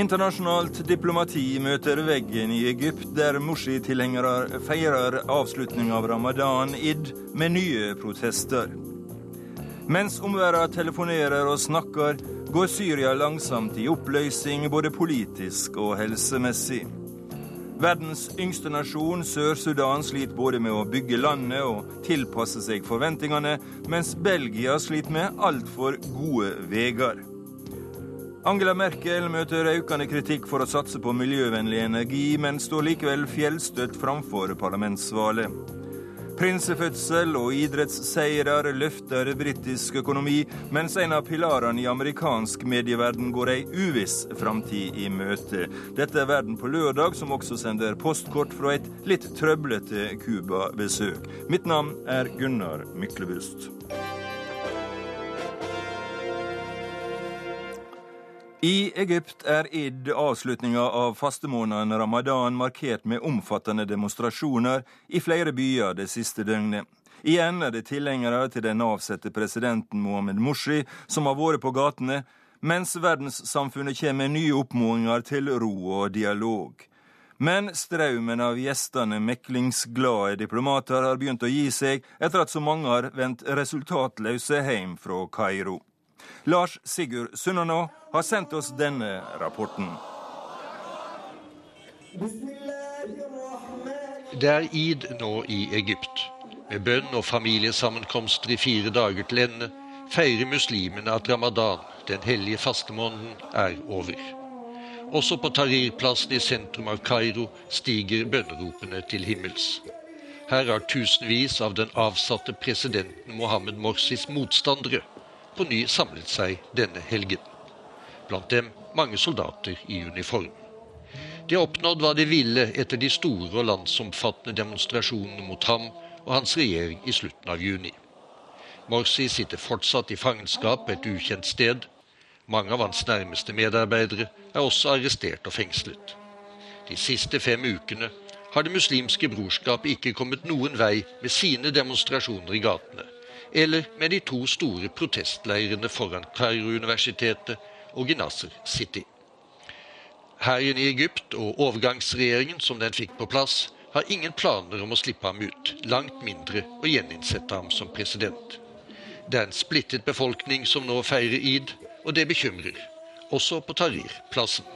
Internasjonalt diplomati møter veggen i Egypt, der Morsi-tilhengere feirer avslutning av ramadan, id, med nye protester. Mens omverdenen telefonerer og snakker, går Syria langsomt i oppløsning, både politisk og helsemessig. Verdens yngste nasjon, Sør-Sudan, sliter både med å bygge landet og tilpasse seg forventningene, mens Belgia sliter med altfor gode veier. Angela Merkel møter økende kritikk for å satse på miljøvennlig energi, men står likevel fjellstøtt framfor parlamentsvalget. Prinsefødsel og idrettsseirer løfter britisk økonomi, mens en av pilarene i amerikansk medieverden går ei uviss framtid i møte. Dette er Verden på lørdag, som også sender postkort fra et litt trøblete Cuba-besøk. Mitt navn er Gunnar Myklebust. I Egypt er id, avslutninga av fastemåneden ramadan, markert med omfattende demonstrasjoner i flere byer det siste døgnet. Igjen er det tilhengere til den avsatte presidenten Mohammed Mushi som har vært på gatene, mens verdenssamfunnet kommer med nye oppfordringer til ro og dialog. Men strømmen av gjestene meklingsglade diplomater har begynt å gi seg etter at så mange har vendt resultatløse hjem fra Kairo. Lars Sigurd Sunnanå har sendt oss denne rapporten. Det er id nå i Egypt. Med bønn og familiesammenkomster i fire dager til ende feirer muslimene at ramadan, den hellige fastemåneden, er over. Også på Tahrir-plassen i sentrum av Kairo stiger bønneropene til himmels. Her har tusenvis av den avsatte presidenten Mohammed Morsis motstandere på ny samlet seg denne helgen. Blant dem mange soldater i uniform. De har oppnådd hva de ville etter de store og landsomfattende demonstrasjonene mot ham og hans regjering i slutten av juni. Morsi sitter fortsatt i fangenskap et ukjent sted. Mange av hans nærmeste medarbeidere er også arrestert og fengslet. De siste fem ukene har Det muslimske brorskap ikke kommet noen vei med sine demonstrasjoner i gatene eller med de to store protestleirene foran Kairo-universitetet og i Nasser City. Hæren i Egypt og overgangsregjeringen som den fikk på plass, har ingen planer om å slippe ham ut, langt mindre å gjeninnsette ham som president. Det er en splittet befolkning som nå feirer id, og det bekymrer, også på Tahrir-plassen.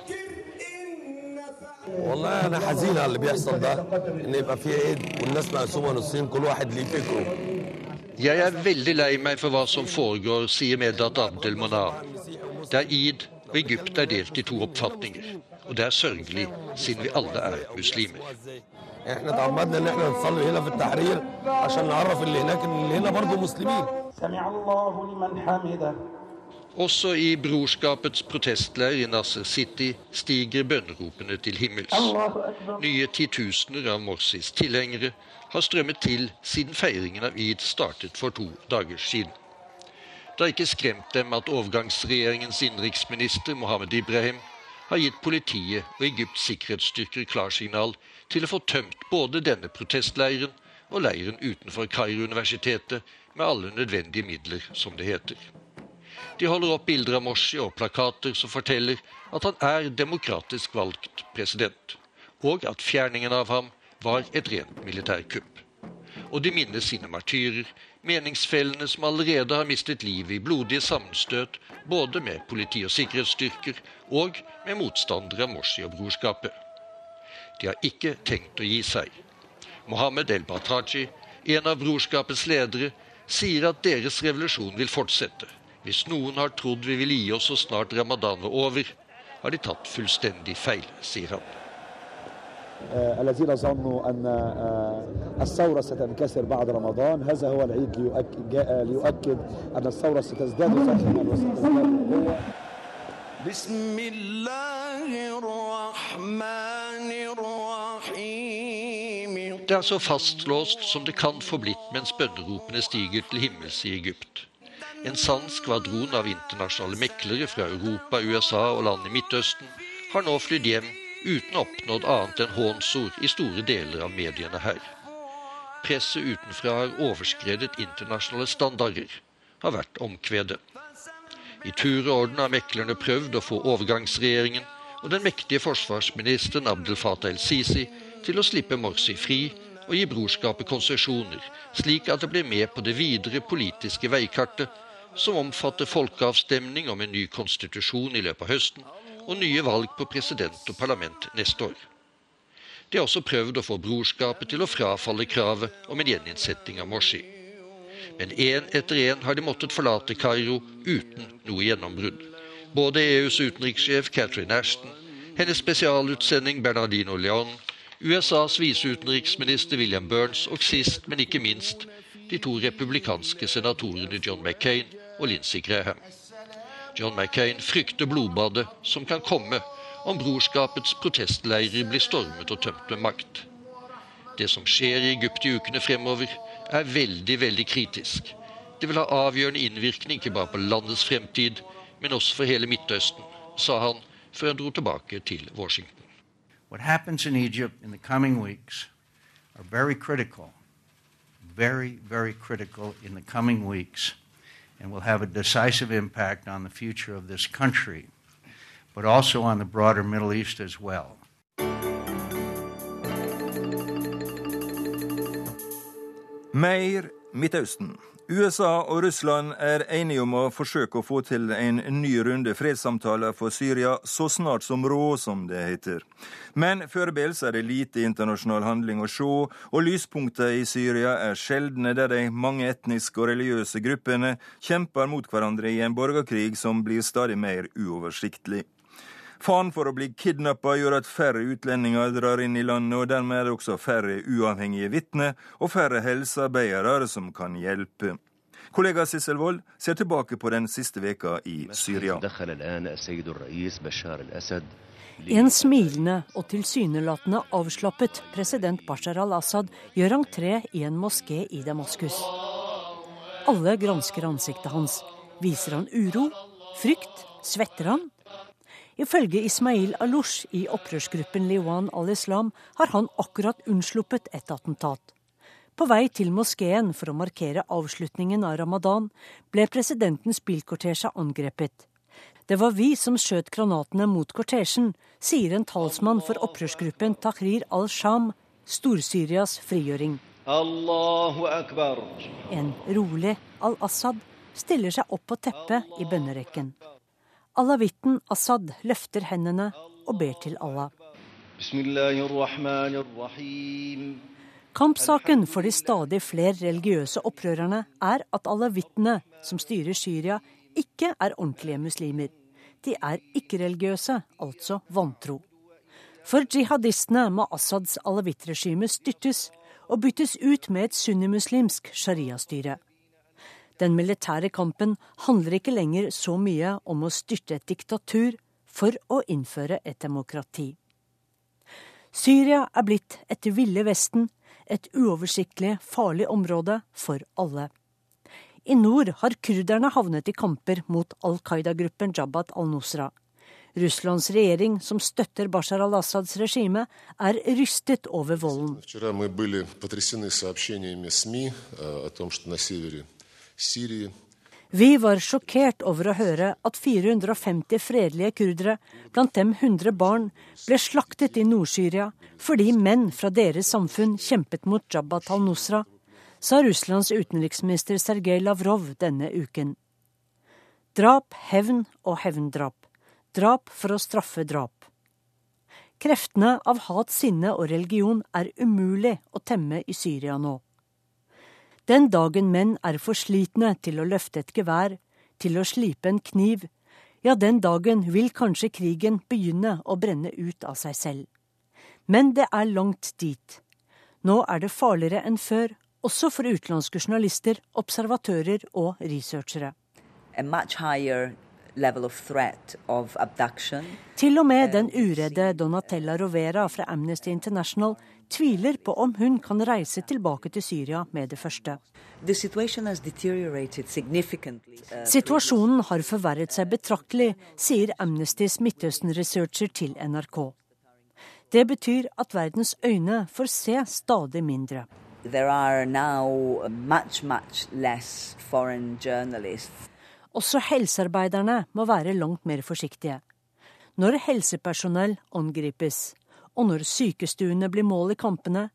والله انا حزين على اللي بيحصل ده ان يبقى في عيد والناس مقسومه نصين كل واحد ليه فكره Jeg er veldig lei meg for hva som foregår, sier Medat Abdel Manar. Det er id, og Egypt er delt i to oppfatninger. Og det er sørgelig, siden vi alle er muslimer. احنا تعمدنا ان احنا نصلي هنا في التحرير عشان نعرف اللي هناك ان اللي هنا برضه مسلمين سمع الله لمن حمده også i brorskapets protestleir i Nasser City stiger bønneropene til himmels. Nye titusener av Morsis tilhengere har strømmet til siden feiringen av id startet for to dager siden. Det har ikke skremt dem at overgangsregjeringens innenriksminister Mohammed Ibrahim har gitt politiet og Egypts sikkerhetsstyrker klarsignal til å få tømt både denne protestleiren og leiren utenfor Kairo-universitetet med alle nødvendige midler, som det heter. De holder opp bilder av Morsi og plakater som forteller at han er demokratisk valgt president, og at fjerningen av ham var et rent militærkupp. Og de minnes sine martyrer, meningsfellene som allerede har mistet livet i blodige sammenstøt både med politi og sikkerhetsstyrker og med motstandere av Morsi og brorskapet. De har ikke tenkt å gi seg. Mohammed el-Bataji, en av brorskapets ledere, sier at deres revolusjon vil fortsette. Hvis noen har trodd vi ville gi oss så snart ramadan var over, har de tatt fullstendig feil, sier han. آه، الذين ظنوا أن آه، الثورة ستنكسر بعد رمضان هذا هو العيد ليؤكد, جاء ليؤكد أن الثورة ستزداد فخما وستزداد قوة بسم الله الرحمن الرحيم Det er så fastlåst som det kan få blitt mens bønneropene stiger til himmels i Egypt. En sann skvadron av internasjonale meklere fra Europa, USA og land i Midtøsten har nå flydd hjem uten oppnådd annet enn hånsord i store deler av mediene her. Presset utenfra har overskredet internasjonale standarder, har vært omkvedet. I tur og orden har meklerne prøvd å få overgangsregjeringen og den mektige forsvarsministeren Abdel Fatah el-Sisi til å slippe Morsi fri og gi brorskapet konsesjoner, slik at det blir med på det videre politiske veikartet, som omfatter folkeavstemning om en ny konstitusjon i løpet av høsten og nye valg på president og parlament neste år. De har også prøvd å få brorskapet til å frafalle kravet om en gjeninnsetting av Morsi. Men én etter én har de måttet forlate Kairo uten noe gjennombrudd. Både EUs utenrikssjef Catherine Ashton, hennes spesialutsending Bernardino Leon, USAs viseutenriksminister William Burns og sist, men ikke minst, de to republikanske senatorene John McCain og Lindsey Graham. John McCain frykter blodbadet som kan komme om brorskapets protestleirer blir stormet og tømt med makt. Det som skjer i Egypt i ukene fremover, er veldig, veldig kritisk. Det vil ha avgjørende innvirkning ikke bare på landets fremtid, men også for hele Midtøsten, sa han før han dro tilbake til Washington. What happens in Egypt in the coming weeks are very critical, very, very critical in the coming weeks, and will have a decisive impact on the future of this country, but also on the broader Middle East as well. Mer Midtøsten. USA og Russland er enige om å forsøke å få til en ny runde fredssamtaler for Syria så snart som råd, som det heter. Men foreløpig er det lite internasjonal handling å se, og lyspunkter i Syria er sjeldne, der de mange etniske og religiøse gruppene kjemper mot hverandre i en borgerkrig som blir stadig mer uoversiktlig. Faren for å bli kidnappa gjør at færre utlendinger drar inn i landet, og dermed er det også færre uavhengige vitner og færre helsearbeidere som kan hjelpe. Kollega Sissel Wold ser tilbake på den siste veka i Syria. En smilende og tilsynelatende avslappet president Bashar al-Assad gjør entré i en moské i Damaskus. Alle gransker ansiktet hans. Viser han uro? Frykt? Svetter han? Ifølge Ismail Alush i opprørsgruppen Liwan al-Islam har han akkurat unnsluppet et attentat. På vei til moskeen for å markere avslutningen av ramadan ble presidentens bilkortesje angrepet. Det var vi som skjøt granatene mot kortesjen, sier en talsmann for opprørsgruppen Tahrir al-Sham, Stor-Syrias frigjøring. En rolig al-Assad stiller seg opp på teppet i bønnerekken. Alavitten Assad løfter hendene og ber til Allah. Kampsaken for de stadig flere religiøse opprørerne er at alawittene som styrer Syria, ikke er ordentlige muslimer. De er ikke-religiøse, altså vantro. For jihadistene må Assads alawittregime styrtes og byttes ut med et sunnimuslimsk sharia-styre. Den militære kampen handler ikke lenger så mye om å styrte et diktatur for å innføre et demokrati. Syria er blitt et ville Vesten, et uoversiktlig, farlig område for alle. I nord har kurderne havnet i kamper mot Al Qaida-gruppen Jabhat al-Nusra. Russlands regjering, som støtter Bashar al-Assads regime, er rystet over volden. Vi var sjokkert over å høre at 450 fredelige kurdere, blant dem 100 barn, ble slaktet i Nord-Syria fordi menn fra deres samfunn kjempet mot Jabhat al-Nusra, sa Russlands utenriksminister Sergej Lavrov denne uken. Drap, hevn og hevndrap. Drap for å straffe drap. Kreftene av hat, sinne og religion er umulig å temme i Syria nå. Den dagen menn er for slitne til å løfte et gevær, til å slipe en kniv, ja, den dagen vil kanskje krigen begynne å brenne ut av seg selv. Men det er langt dit. Nå er det farligere enn før, også for utenlandske journalister, observatører og researchere. Til og med den uredde Donatella Rovera fra Amnesty International tviler på om hun kan reise tilbake til Syria med det første. Uh, Situasjonen har forverret seg betraktelig, sier Amnestys Midtøsten-researcher til NRK. Det betyr at verdens øyne får se stadig mindre. Much, much Også helsearbeiderne må være langt mer forsiktige. når helsepersonell angripes, og når sykestuene blir mål i kampene,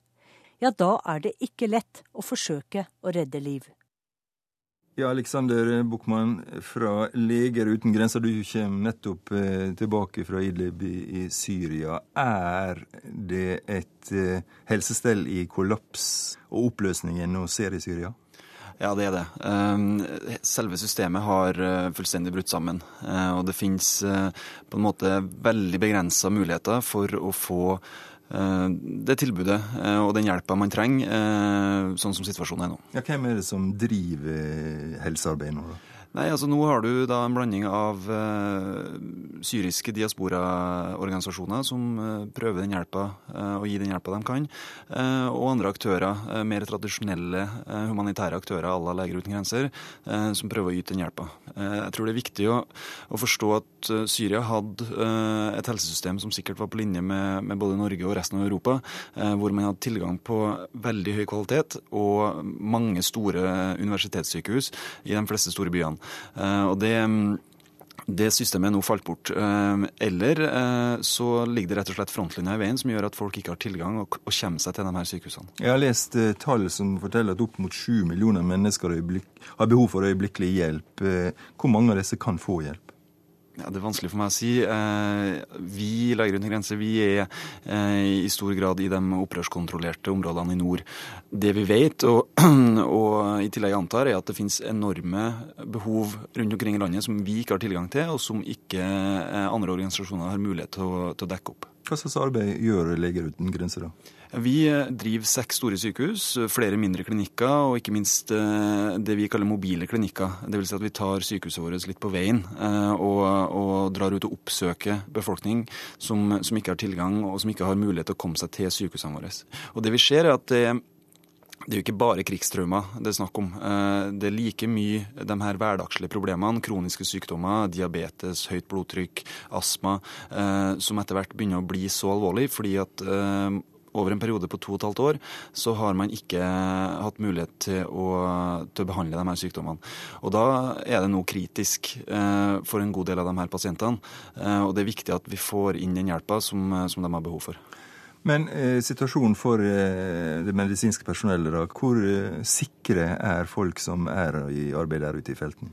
ja, da er det ikke lett å forsøke å redde liv. Ja, Alexander Buchmann fra Leger uten grenser, du kommer nettopp eh, tilbake fra Idlib i, Syria. Er det et eh, helsestell i kollaps og oppløsning en nå ser i Syria? Ja, det er det. Ehm, selve systemet har eh, fullstendig brutt sammen. Eh, og det finnes eh, på en måte veldig begrensa muligheter for å få det tilbudet og den hjelpa man trenger, sånn som situasjonen er nå. Ja, hvem er det som driver helsearbeidet nå, da? Nei, altså Nå har du da en blanding av uh, syriske diasporaorganisasjoner som uh, prøver den hjelpa, uh, å gi den hjelpa de kan, og andre aktører, mer tradisjonelle humanitære aktører à la Leger uten grenser, som prøver å yte den hjelpa. jeg tror det er viktig å, å forstå at Syria hadde et helsesystem som sikkert var på linje med, med, både Norge og resten av Europa, hvor man hadde tilgang på veldig høy kvalitet og mange store universitetssykehus i de fleste store byene. Eh, og det det systemet er nå falt bort. Eh, eller eh, så ligger det rett og slett frontlinja i veien som gjør at folk ikke har tilgang og kommer seg til de her sykehusene. Jeg har lest tall som forteller at opp mot sju millioner mennesker har behov for øyeblikkelig hjelp. Hvor mange av disse kan få hjelp? Ja, Det er vanskelig for meg å si. Eh, vi i Leger uten grenser vi er eh, i stor grad i de opprørskontrollerte områdene i nord. Det vi vet, og, og i tillegg antar, er at det finnes enorme behov rundt omkring i landet som vi ikke har tilgang til, og som ikke eh, andre organisasjoner har mulighet til å, til å dekke opp. Hva slags arbeid gjør Leger uten grenser da? Vi driver seks store sykehus, flere mindre klinikker og ikke minst eh, det vi kaller mobile klinikker. Dvs. Si at vi tar sykehuset vårt litt på veien eh, og, og drar ut og oppsøker befolkning som, som, ikke har tilgang og som ikke har mulighet til å komme seg til sykehusene våre. Og det vi ser er at det det er jo ikke bare krigstraumer det er snakk om. Eh, det er like mye de her hverdagslige problemene, kroniske sykdommer, diabetes, høyt blodtrykk, astma, som etter hvert begynner å bli så alvorlig fordi at over en periode på to og et halvt år så har man ikke hatt mulighet til å, til å behandle de her sykdommene. Og Da er det nå kritisk eh, for en god del av de her pasientene. Eh, og det er viktig at vi får inn den hjelpa som, som de har behov for. Men eh, situasjonen for eh, det medisinske personellet, da. Hvor eh, sikre er folk som er i arbeid der ute i felten?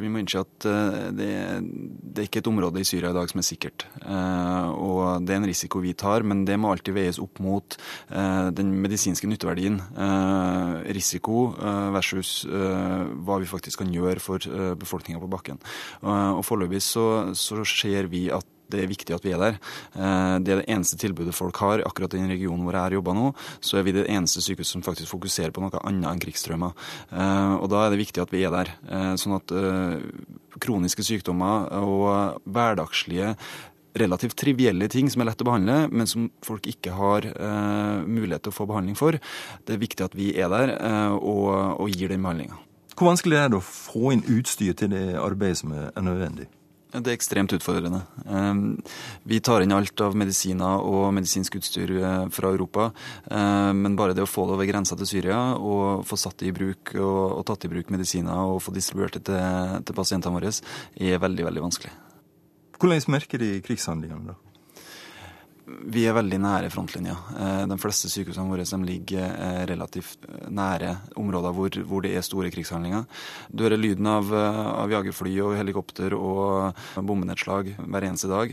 Vi må innse at eh, det, det, er ikke et område i Syria i dag som er sikkert. Eh, og det er en risiko vi tar, men det må alltid veies opp mot eh, den medisinske nytteverdien. Risiko versus hva vi faktisk kan gjøre for befolkninga på bakken. Og foreløpig så, så ser vi at det er viktig at vi er der. Eh, det er det eneste tilbudet folk har. Akkurat i den regionen hvor jeg har jobba nå, så er vi det eneste sykehuset som faktisk fokuserer på noe annet enn krigsstrømmer. Eh, og da er det viktig at vi er der. Eh, sånn at kroniske sykdommer og hverdagslige relativt trivielle ting som er lett å behandle, men som folk ikke har eh, mulighet til å få behandling for. Det er viktig at vi er der eh, og, og, gir den behandlinga. Hvor vanskelig er det å få inn utstyr til det arbeidet som er nødvendig? Det er ekstremt utfordrende. Ehm, vi tar inn alt av medisiner og medisinsk utstyr eh, fra Europa. Ehm, men bare det å få det over grensa til Syria og få satt det i bruk og, tatt i bruk medisiner og få distribuert det til, pasientene våre, er veldig, veldig vanskelig. Hvordan merker de krigshandlingene, da? Vi er veldig nære frontlinja. Eh, de fleste sykehusene våre som ligger eh, relativt eh, nære områder hvor, hvor, det er store krigshandlinger. Du hører lyden av, av jagerfly og helikopter og bombenedslag hver eneste dag.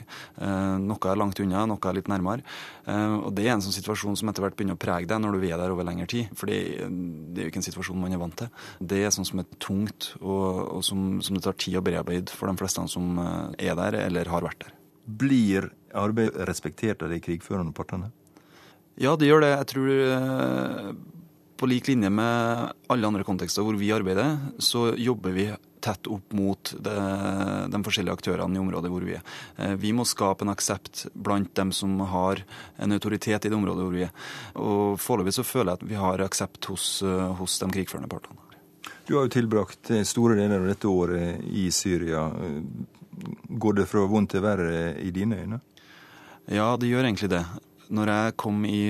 Noe er langt unna, noe er litt nærmere. Og Det er en sånn situasjon som etter hvert begynner å prege deg når du er der over lengre tid. For det er jo ikke en situasjon man er vant til. Det er sånn som er tungt, og, og som, som det tar tid å bearbeide for de fleste som er der eller har vært der. Blir arbeid respektert av de krigførende partene? Ja, det gjør det. Jeg tror eh, på lik linje med alle andre kontekster hvor vi arbeider, så jobber vi tett opp mot det, de forskjellige aktørene i området hvor vi er. Eh, vi må skape en aksept blant dem som har en autoritet i det området hvor vi er. Og Foreløpig så føler jeg at vi har aksept hos, eh, hos de krigførende partene. Du har jo tilbrakt store deler av dette året i Syria. Går det fra vondt til verre i dine øyne? Ja, det gjør egentlig det. Når jeg kom i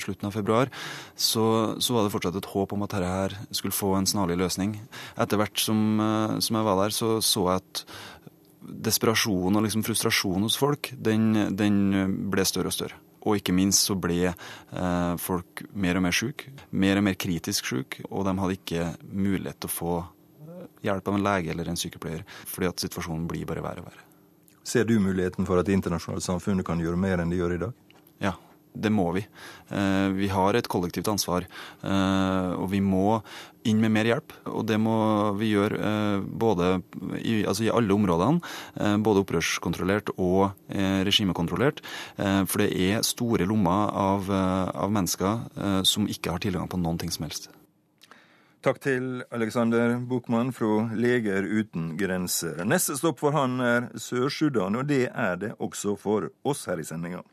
slutten av februar, så, så var det fortsatt et håp om at dette her skulle få en snarlig løsning. Etter hvert som, eh, som jeg var der, så så jeg at desperasjonen og liksom frustrasjonen hos folk, den, den ble større og større. Og ikke minst så ble eh, folk mer og mer syke, mer og mer kritisk syke, og de hadde ikke mulighet til å få hjelp av en lege eller en sykepleier, fordi at situasjonen blir bare verre og verre. Ser du muligheten for at det internasjonale samfunnet kan gjøre mer enn de gjør i dag? Ja, det må vi. Eh, vi har et kollektivt ansvar, eh, og vi må inn med mer hjelp. Og det må vi gjøre eh, både i, altså i alle områdene, både opprørskontrollert og regimekontrollert. For det er store lommer av, av mennesker som ikke har tilgang på noen ting som helst. Takk til Alexander Buchmann fra Leger uten grenser. Neste stopp for han er Sør-Sudan, og det er det også for oss her i sendinga.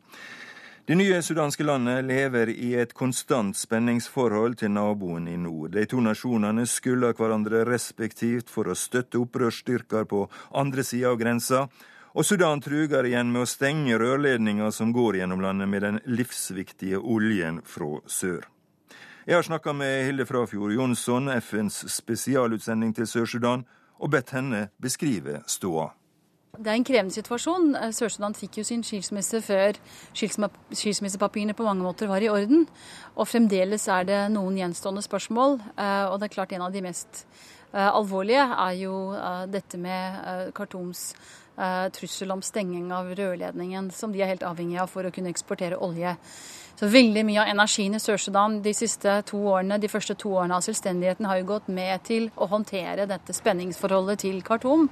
Det nye sudanske landet lever i et konstant spenningsforhold til naboen i nord. De to nasjonene skylder hverandre respektivt for å støtte opprørsstyrker på andre sida av grensa, og Sudan truger igjen med å stenge rørledninga som går gjennom landet med den livsviktige oljen fra sør. Jeg har snakka med Hilde Frafjord Jonsson, FNs spesialutsending til Sør-Sudan, og bedt henne beskrive ståa. Det er en krevende situasjon. Sør-Sudan fikk jo sin skilsmisse før skilsmissepapirene på mange måter var i orden. Og fremdeles er det noen gjenstående spørsmål. Eh, og det er klart en av de mest eh, alvorlige er jo eh, dette med Khartoums trussel om stenging av rørledningen, som de er helt avhengig av for å kunne eksportere olje. Så veldig mye av energien i Sør-Sudan de siste to årene, de første to årene av selvstendigheten har jo gått med til å håndtere dette spenningsforholdet til Khartoum.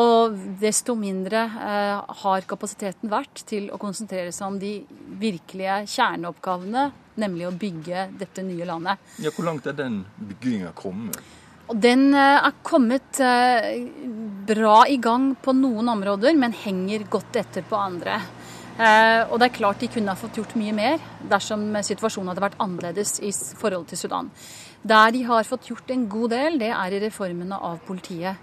Og desto mindre eh, har kapasiteten vært til å konsentrere seg om de virkelige kjerneoppgavene, nemlig å bygge dette nye landet. Ja, Hvor langt er den bygginga kommet? Og den eh, er kommet eh, bra i gang på noen områder, men henger godt etter på andre. Eh, og det er klart de kunne ha fått gjort mye mer dersom situasjonen hadde vært annerledes i forhold til Sudan. Der de har fått gjort en god del, det er i reformene av politiet.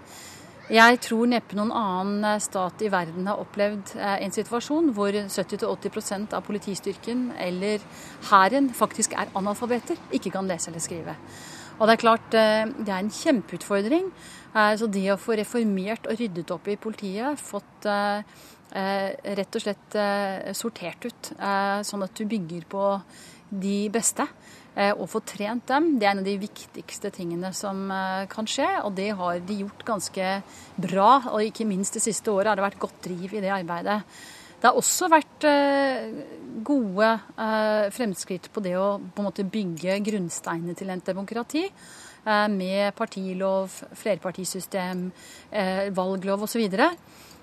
Jeg tror neppe noen annen eh, stat i verden har opplevd eh, en situasjon hvor 70-80% av politistyrken eller hæren faktisk er analfabeter, ikke kan lese eller skrive. Og det er klart, det er en kjempeutfordring. Så det å få reformert og ryddet opp i politiet, fått rett og slett eh, sortert ut, eh, sånn at du bygger på de beste. Og få trent dem, det er en av de viktigste tingene som kan skje. Og det har de gjort ganske bra, og ikke minst det siste året har det vært godt driv i det arbeidet. Det har også vært gode fremskritt på det å på en måte bygge grunnsteinene til en demokrati. Med partilov, flerpartisystem, valglov osv. Eh,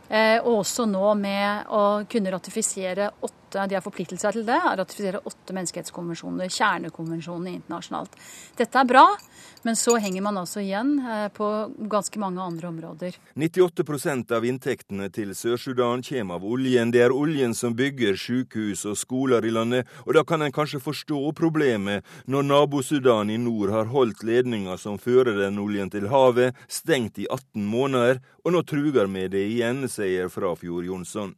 og også nå med å kunne ratifisere åtte de har forpliktet seg til det, å ratifisere åtte menneskerettskonvensjoner, kjernekonvensjonene internasjonalt. Dette er bra, men så henger man altså igjen eh, på ganske mange andre områder. 98% av inntektene til Sør-Sudan kommer av oljen. Det er oljen som bygger sykehus og skoler i landet, og da kan en kanskje forstå problemet når nabo-Sudan i nord har holdt ledninga som fører den oljen til havet, stengt i 18 måneder, og nå truger med det igjen, sier Frafjord Jonsson.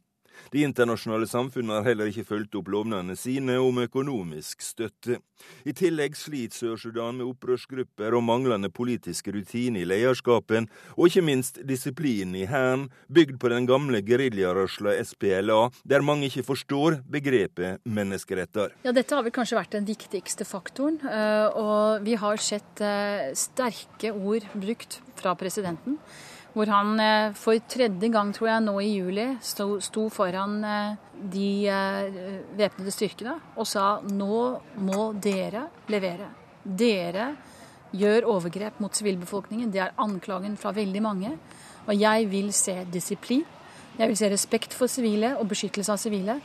Det internasjonale samfunnet har heller ikke fulgt opp lovnadene sine om økonomisk støtte. I tillegg sliter Sør-Sudan med opprørsgrupper og manglende politisk rutine i lederskapen, og ikke minst disiplin i hæren, bygd på den gamle geriljarørsla SPLA, der mange ikke forstår begrepet menneskeretter. Ja, Dette har vel kanskje vært den viktigste faktoren, eh, og vi har sett eh, sterke ord brukt fra presidenten hvor han eh, for tredje gang, tror jeg, nå i juli sto, sto foran eh, de eh, væpnede styrkene og sa nå må dere levere. Dere gjør overgrep mot sivilbefolkningen. Det er anklagen fra veldig mange. Og jeg vil se disiplin. Jeg vil se respekt for sivile og beskyttelse av sivile.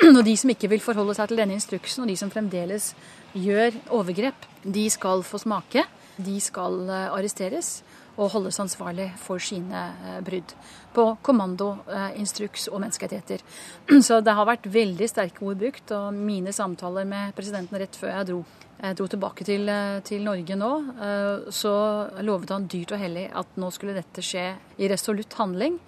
Og de som ikke vil forholde seg til denne instruksen, og de som fremdeles gjør overgrep, de skal få smake. De skal arresteres og holdes ansvarlig for sine eh, brudd på kommando, eh, instruks og menneskerettigheter. Så det har vært veldig sterke ord brukt, og mine samtaler med presidenten rett før jeg dro, jeg dro tilbake til, eh, til, Norge nå, så lovet han dyrt og hellig at nå skulle dette skje i resolutt handling.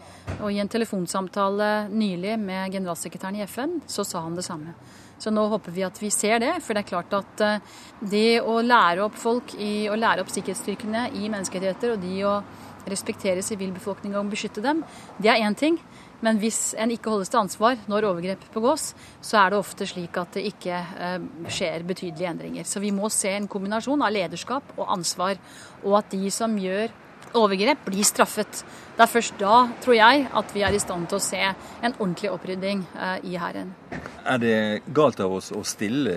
Og i en telefonsamtale nylig med generalsekretæren i FN, så sa han det samme. Så nå håper vi at vi ser det. For det er klart at eh, det å lære opp folk i å lære opp sikkerhetsstyrkene i menneskerettigheter, og de å respektere sivilbefolkninga og beskytte dem, det er én ting. Men hvis en ikke holdes til ansvar når overgrep begås, så er det ofte slik at det ikke eh, skjer betydelige endringer. Så vi må se en kombinasjon av lederskap og ansvar, og at de som gjør overgrep, blir straffet. Det er først da, tror jeg, at vi er i stand til å se en ordentlig opprydding eh, i hæren. Er det galt av oss å stille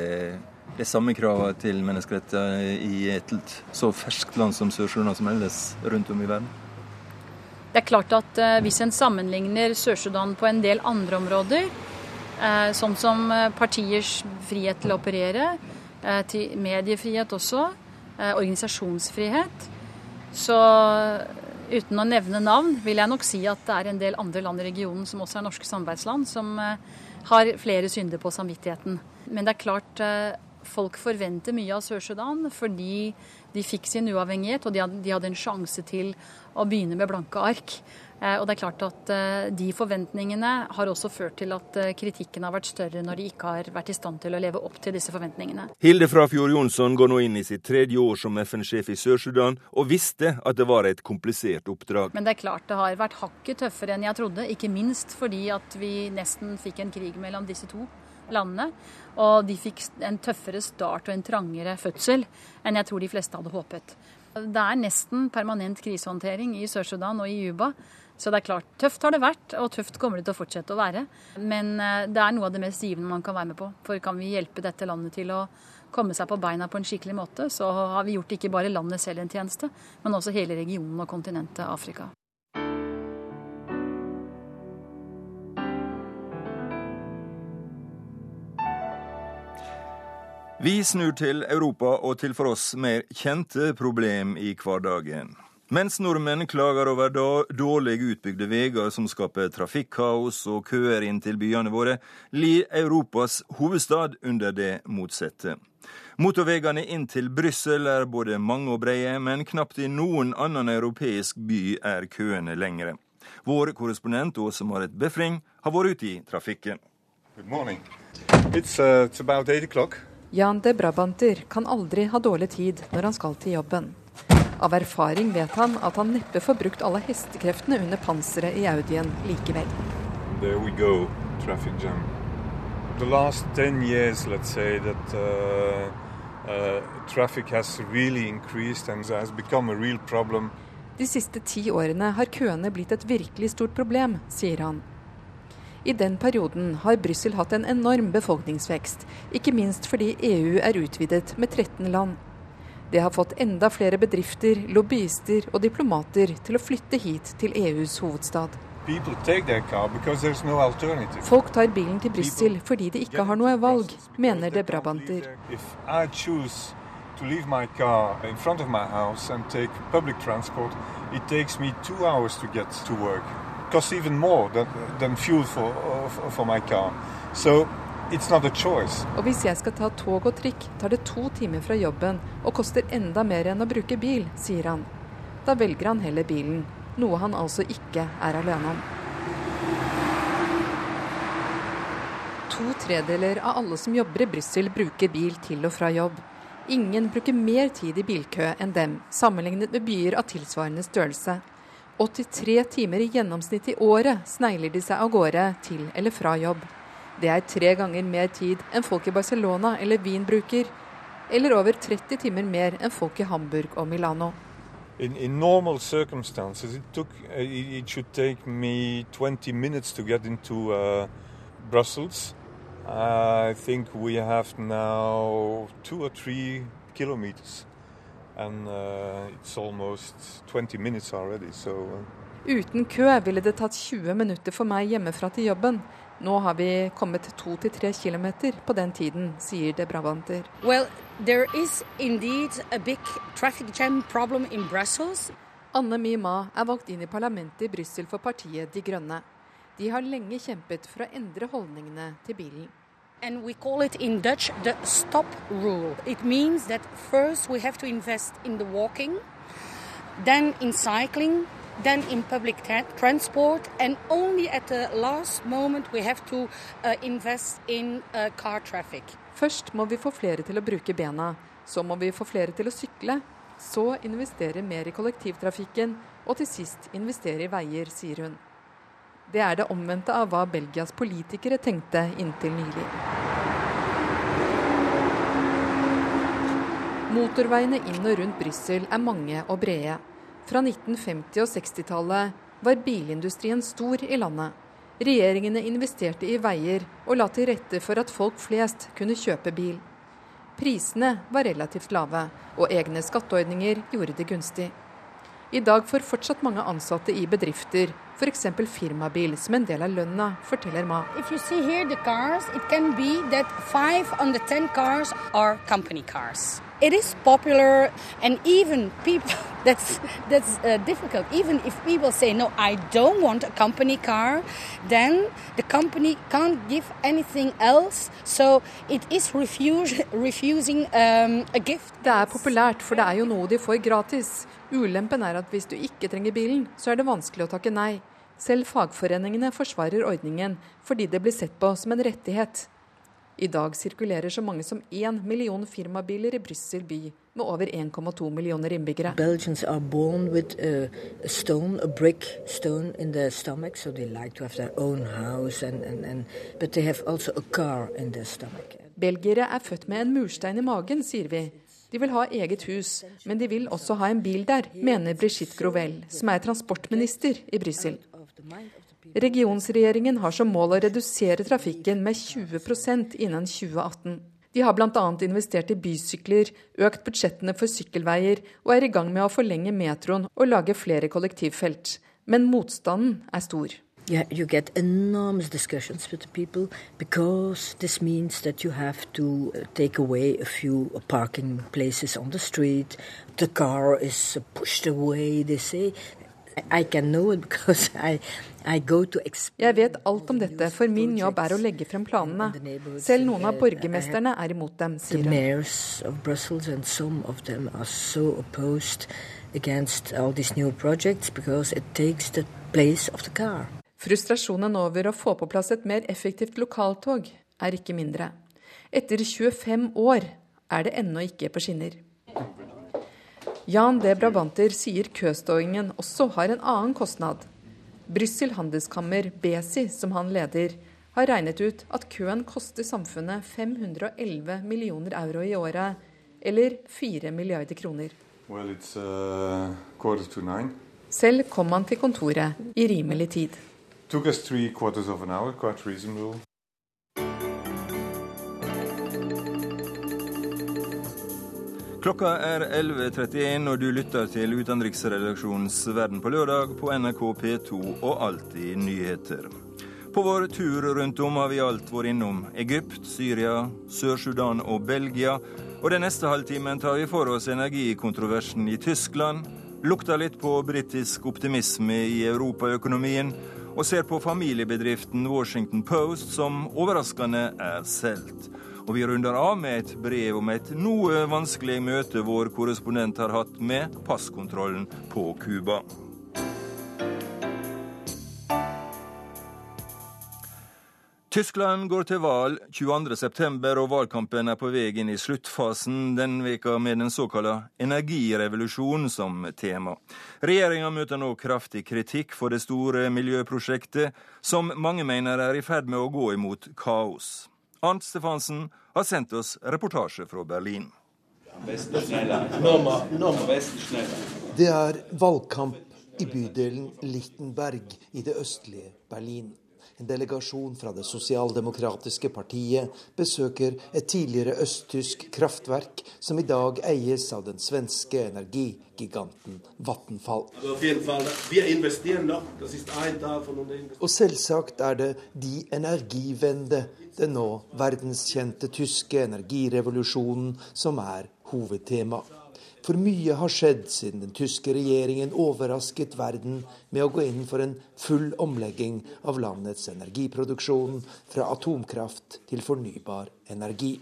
det samme kravet til menneskeretter i et så ferskt land som Sør-Sudan som ellers rundt om i verden? Det er klart at eh, Hvis en sammenligner Sør-Sudan på en del andre områder, eh, sånn som partiers frihet til å operere, til mediefrihet også, organisasjonsfrihet, så uten å nevne navn, vil jeg nok si at det er en del andre land i regionen som også er norske samarbeidsland, som har flere synder på samvittigheten. Men det er klart folk forventer mye av Sør-Sudan fordi de fikk sin uavhengighet, og de hadde en sjanse til å begynne med blanke ark. Eh, og det er klart at eh, De forventningene har også ført til at eh, kritikken har vært større når de ikke har vært i stand til å leve opp til disse forventningene. Hilde Frafjord Jonsson går nå inn i sitt tredje år som FN-sjef i Sør-Sudan, og visste at det var et komplisert oppdrag. Men det er klart det har vært hakket tøffere enn jeg trodde, ikke minst fordi at vi nesten fikk en krig mellom disse to landene. Og de fikk en tøffere start og en trangere fødsel enn jeg tror de fleste hadde håpet. Det er nesten permanent krisehåndtering i Sør-Sudan og i Juba. Så det er klart, tøft har det vært, og tøft kommer det til å fortsette å være. Men eh, det er noe av det mest givende man kan være med på. For kan vi hjelpe dette landet til å komme seg på beina på en skikkelig måte, så har vi gjort ikke bare landet selv en tjeneste, men også hele regionen og kontinentet Afrika. Vi snur til Europa og til for oss mer kjente problem i hverdagen. Mens nordmenn klager over dårlig utbygde veier som skaper trafikkaos og køer inn til byene våre, lir Europas hovedstad under det motsatte. Motorveiene inn til Brussel er både mange og brede, men knapt i noen annen europeisk by er køene lengre. Vår korrespondent Åse Marit Befring har vært ute i trafikken. It's, uh, it's about 8 o'clock. Jan de Brabanter kan aldri ha dårlig tid når han skal til jobben. Av erfaring vet han at han neppe får brukt alle hestekreftene under panseret i Audien likevel. There we go, traffic jam. The last 10 years, let's say that uh, uh, traffic has really increased and has become a real problem. De siste ti årene har køene blitt et virkelig stort problem, sier han. I den perioden har Brussel hatt en enorm befolkningsvekst, ikke minst fordi EU er utvidet med 13 land. Det har fått enda flere bedrifter, lobbyister og diplomater til å flytte hit til EUs hovedstad. Folk tar bilen til Brussel fordi de ikke har noe valg, mener det Brabanter. to Og hvis jeg skal ta tog og trikk, tar det to timer fra jobben og koster enda mer enn å bruke bil, sier han. Da velger han heller bilen, noe han altså ikke er alene om. To tredeler av alle som jobber i Brussel, bruker bil til og fra jobb. Ingen bruker mer tid i bilkø enn dem, sammenlignet med byer av tilsvarende størrelse. 83 timer i gjennomsnitt i året snegler de seg av gårde til eller fra jobb. Det er tre ganger mer tid enn folk i Barcelona eller Wien bruker, eller over 30 timer mer enn folk i Hamburg og Milano. In, in normal circumstances, it, took, uh, it should take me 20 minutes to get into uh, Brussels. Uh, I think we have now two or three kilometers. And uh, it's almost 20 minutes already, so uh. Uten kø ville det tatt 20 minutter for meg hjemmefra til jobben. Nå har vi kommet to til tre kilometer på den tiden, sier de Brabanter. Well, there is indeed a big traffic jam problem in Brussels. Anne Mima er valgt inn i parlamentet i Brussel for partiet De Grønne. De har lenge kjempet for å endre holdningene til bilen. And we call it in Dutch the stop rule. It means that first we have to invest in the walking, then in cycling, then in public tra transport, and only at the last moment we have to uh, invest in uh, car traffic. Først må vi få flere til å bruke bena, så må vi få flere til å sykle, så investere mer i kollektivtrafikken, og til sist investere i veier, sier hun. Det er det omvendte av hva Belgias politikere tenkte inntil nylig. Motorveiene inn og rundt Brussel er mange og brede. Fra 1950- og 60-tallet var bilindustrien stor i landet. Regjeringene investerte i veier og la til rette for at folk flest kunne kjøpe bil. Prisene var relativt lave, og egne skatteordninger gjorde det gunstig. I dag får fortsatt mange ansatte i bedrifter f.eks. firmabil som en del av lønna, forteller Ma. If you see here the cars, it can be that five on the ten cars are company cars. It is popular, and even people that's that's uh, difficult. Even if people say no, I don't want a company car, then the company can't give anything else. So it is refuse, refusing um, a gift. Det er populært, for det er jo noe de får gratis. Ulempen er at hvis du ikke trenger bilen, så er det vanskelig å takke nei. Selv fagforeningene forsvarer ordningen fordi det blir sett på som en rettighet. I dag sirkulerer så mange som én million firmabiler i Brussel by, med over 1,2 millioner innbyggere. With a, a stone, a brick stone in their stomach, so like to have their own house, and, and, and, but they have also a car in their stomach. Belgiere er født med en murstein i magen, sier vi. De vil ha eget hus, men de vil også ha en bil der, mener Brigitte Grovel, som er transportminister i Brussel. Regionsregjeringen har som mål å redusere trafikken med 20% innen 2018. De har bl.a. investert i bysykler, økt budsjettene for sykkelveier og er i gang med å forlenge metroen og lage flere kollektivfelt. Men motstanden er stor. Yeah, you get enormous discussions with the people because this means that you have to uh, take away a few parking places on the street. The car away. Jeg vet alt om dette, for min jobb er å legge frem planene. Selv noen av borgermesterne er imot dem, sier hun. against all these new projects because it takes the place of the car. Frustrasjonen over å få på plass et mer effektivt lokaltog er ikke mindre. Etter 25 år er det ennå ikke på skinner. Jan D. Brabanter sier køståingen også har en annen kostnad. Brussel handelskammer, BESI, som han leder, har regnet ut at køen koster samfunnet 511 millioner euro i året, eller 4 milliarder kroner. Well, uh, Selv kom han til kontoret i rimelig tid. Took us three quarters of an hour, quite reasonable. Klokka er 11.31, og du lytter til utenriksredaksjonens Verden på lørdag på NRK P2 og Alltid nyheter. På vår tur rundt om har vi alt vært innom Egypt, Syria, Sør-Sudan og Belgia. Og den neste halvtimen tar vi for oss energikontroversen i Tyskland, lukter litt på britisk optimisme i europaøkonomien og ser på familiebedriften Washington Post, som overraskende er solgt. Og vi runder av med et brev om et noe vanskelig møte vår korrespondent har hatt med passkontrollen på Cuba. Tyskland går til valg 22.9, og valgkampen er på vei inn i sluttfasen den veka med den såkalte energirevolusjonen som tema. Regjeringa møter nå kraftig kritikk for det store miljøprosjektet, som mange mener er i ferd med å gå imot kaos. Arnt Stefansen har sendt oss reportasje fra Berlin. Det er valgkamp i bydelen Littenberg i det østlige Berlin. En delegasjon fra det sosialdemokratiske partiet besøker et tidligere østtysk kraftverk som i dag eies av den svenske energigiganten Vattenfall. Og selvsagt er det de energivende, den nå verdenskjente tyske energirevolusjonen, som er hovedtema. For mye har skjedd siden den tyske regjeringen overrasket verden med å gå inn for en full omlegging av landets energiproduksjon fra atomkraft til fornybar energi.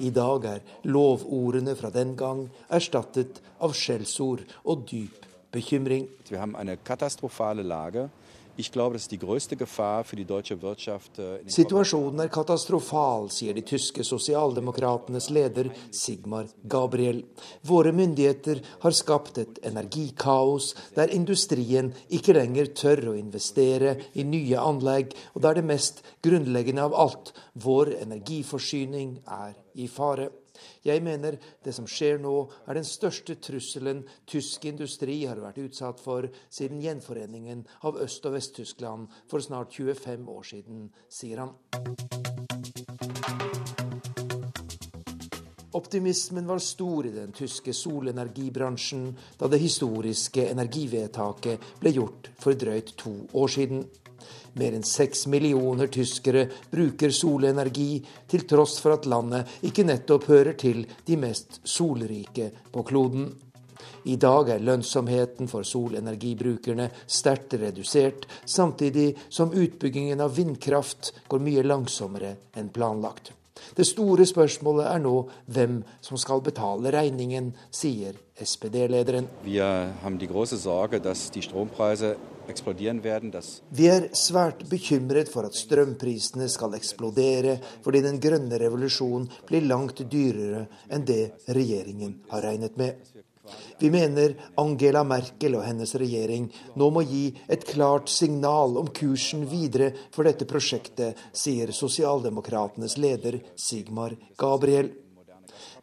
I dag er lovordene fra den gang erstattet av skjellsord og dyp bekymring. Vi har en katastrofale lage Situasjonen er katastrofal, sier de tyske sosialdemokratenes leder Sigmar Gabriel. Våre myndigheter har skapt et energikaos der industrien ikke lenger tør å investere i nye anlegg, og der det mest grunnleggende av alt, vår energiforsyning, er i fare. Jeg mener det som skjer nå, er den største trusselen tysk industri har vært utsatt for siden gjenforeningen av Øst- og Vest-Tyskland for snart 25 år siden, sier han. Optimismen var stor i den tyske solenergibransjen da det historiske energivedtaket ble gjort for drøyt to år siden. Mer enn seks millioner tyskere bruker solenergi, til tross for at landet ikke nettopp hører til de mest solrike på kloden. I dag er lønnsomheten for solenergibrukerne sterkt redusert, samtidig som utbyggingen av vindkraft går mye langsommere enn planlagt. Det store spørsmålet er nå hvem som skal betale regningen, sier SPD-lederen. Vi har de sorgen at dass vi er svært bekymret for at strømprisene skal eksplodere, fordi den grønne revolusjonen blir langt dyrere enn det regjeringen har regnet med. Vi mener Angela Merkel og hennes regjering nå må gi et klart signal om kursen videre for dette prosjektet, sier sosialdemokratenes leder Sigmar Gabriel.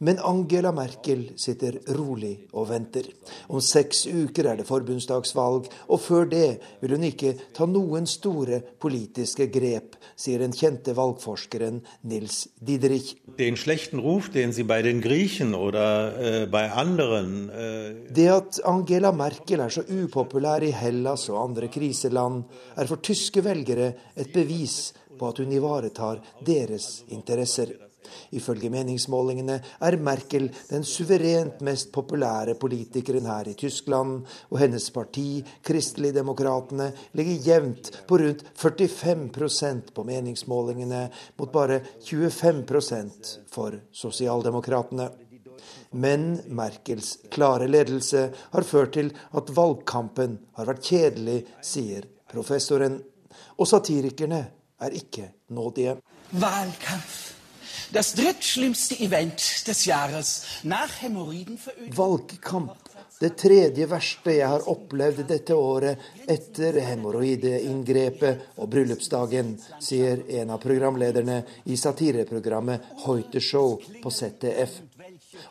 Men Angela Merkel sitter rolig og venter. Om seks uker er det forbundsdagsvalg, og før det vil hun ikke ta noen store politiske grep, sier den kjente valgforskeren Nils Diderich. Den schlechten Ruf, den sie bei den Griechen oder äh, bei anderen äh Det at Angela Merkel er så upopulær i Hellas og andre kriseland, er for tyske velgere et bevis på at hun ivaretar deres interesser. Ifølge meningsmålingene er Merkel den suverent mest populære politikeren her i Tyskland, og hennes parti, Kristeligdemokratene, ligger jevnt på rundt 45% på meningsmålingene, mot bare 25% for sosialdemokratene. Men Merkels klare ledelse har ført til at valgkampen har vært kjedelig, sier professoren. Og satirikerne er ikke nådige. Valgkamp Das drittschlimmste Event des Jahres nach Valgkamp. Det tredje verste jeg har opplevd dette året etter hemoroideinngrepet og bryllupsdagen, sier en av programlederne i satireprogrammet Hoite Show på ZDF.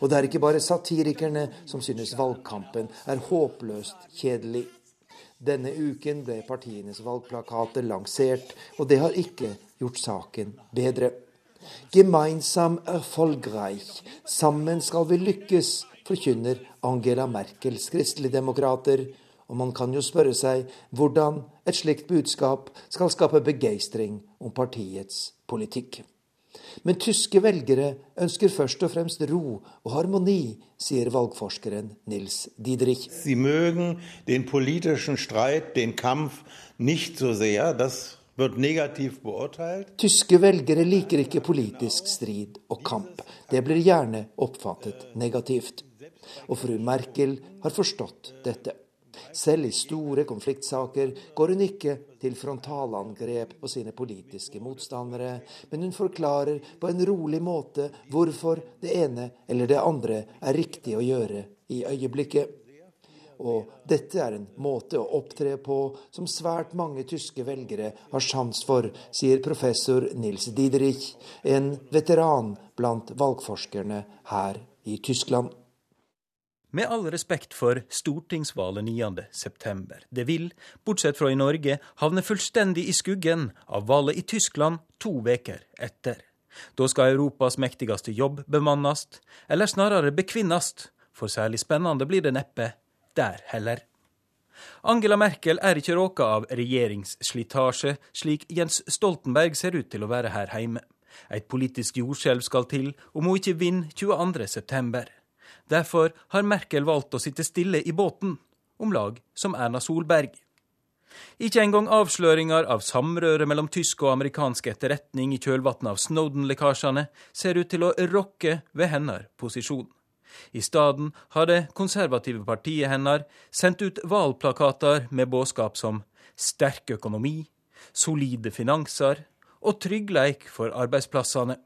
Og det er ikke bare satirikerne som synes valgkampen er håpløst kjedelig. Denne uken ble partienes valgplakater lansert, og det har ikke gjort saken bedre. Gemeinsam erfolgreich. Sammen skal vi lykkes, forkynner Angela Merkels kristeligdemokrater. Og man kan jo spørre seg hvordan et slikt budskap skal skape begeistring om partiets politikk. Men tyske velgere ønsker først og fremst ro og harmoni, sier valgforskeren Nils Didrich. Sie mögen den politischen Streit, den Kampf nicht so sehr. Das Tyske velgere liker ikke politisk strid og kamp. Det blir gjerne oppfattet negativt. Og fru Merkel har forstått dette. Selv i store konfliktsaker går hun ikke til frontalangrep på sine politiske motstandere, men hun forklarer på en rolig måte hvorfor det ene eller det andre er riktig å gjøre i øyeblikket. Og dette er en måte å opptre på som svært mange tyske velgere har sans for, sier professor Nils Diderich, en veteran blant valgforskerne her i Tyskland. Med all respekt for stortingsvalget 9.9. Det vil, bortsett fra i Norge, havne fullstendig i skuggen av valget i Tyskland to veker etter. Da skal Europas mektigste jobb bemannes, eller snarere bekvinnes, for særlig spennende blir det neppe der heller. Angela Merkel er ikke råka av regjeringsslitasje, slik Jens Stoltenberg ser ut til å være her hjemme. Et politisk jordskjelv skal til om hun ikke vinner 22.9. Derfor har Merkel valgt å sitte stille i båten, om lag som Erna Solberg. Ikke engang avsløringer av samrøre mellom tysk og amerikansk etterretning i kjølvannet av Snowden-lekkasjene ser ut til å rokke ved hennes posisjon. I stedet har det konservative partiet hennes sendt ut valgplakater med budskap som sterk økonomi, solide finanser og tryggleik for arbeidsplassene.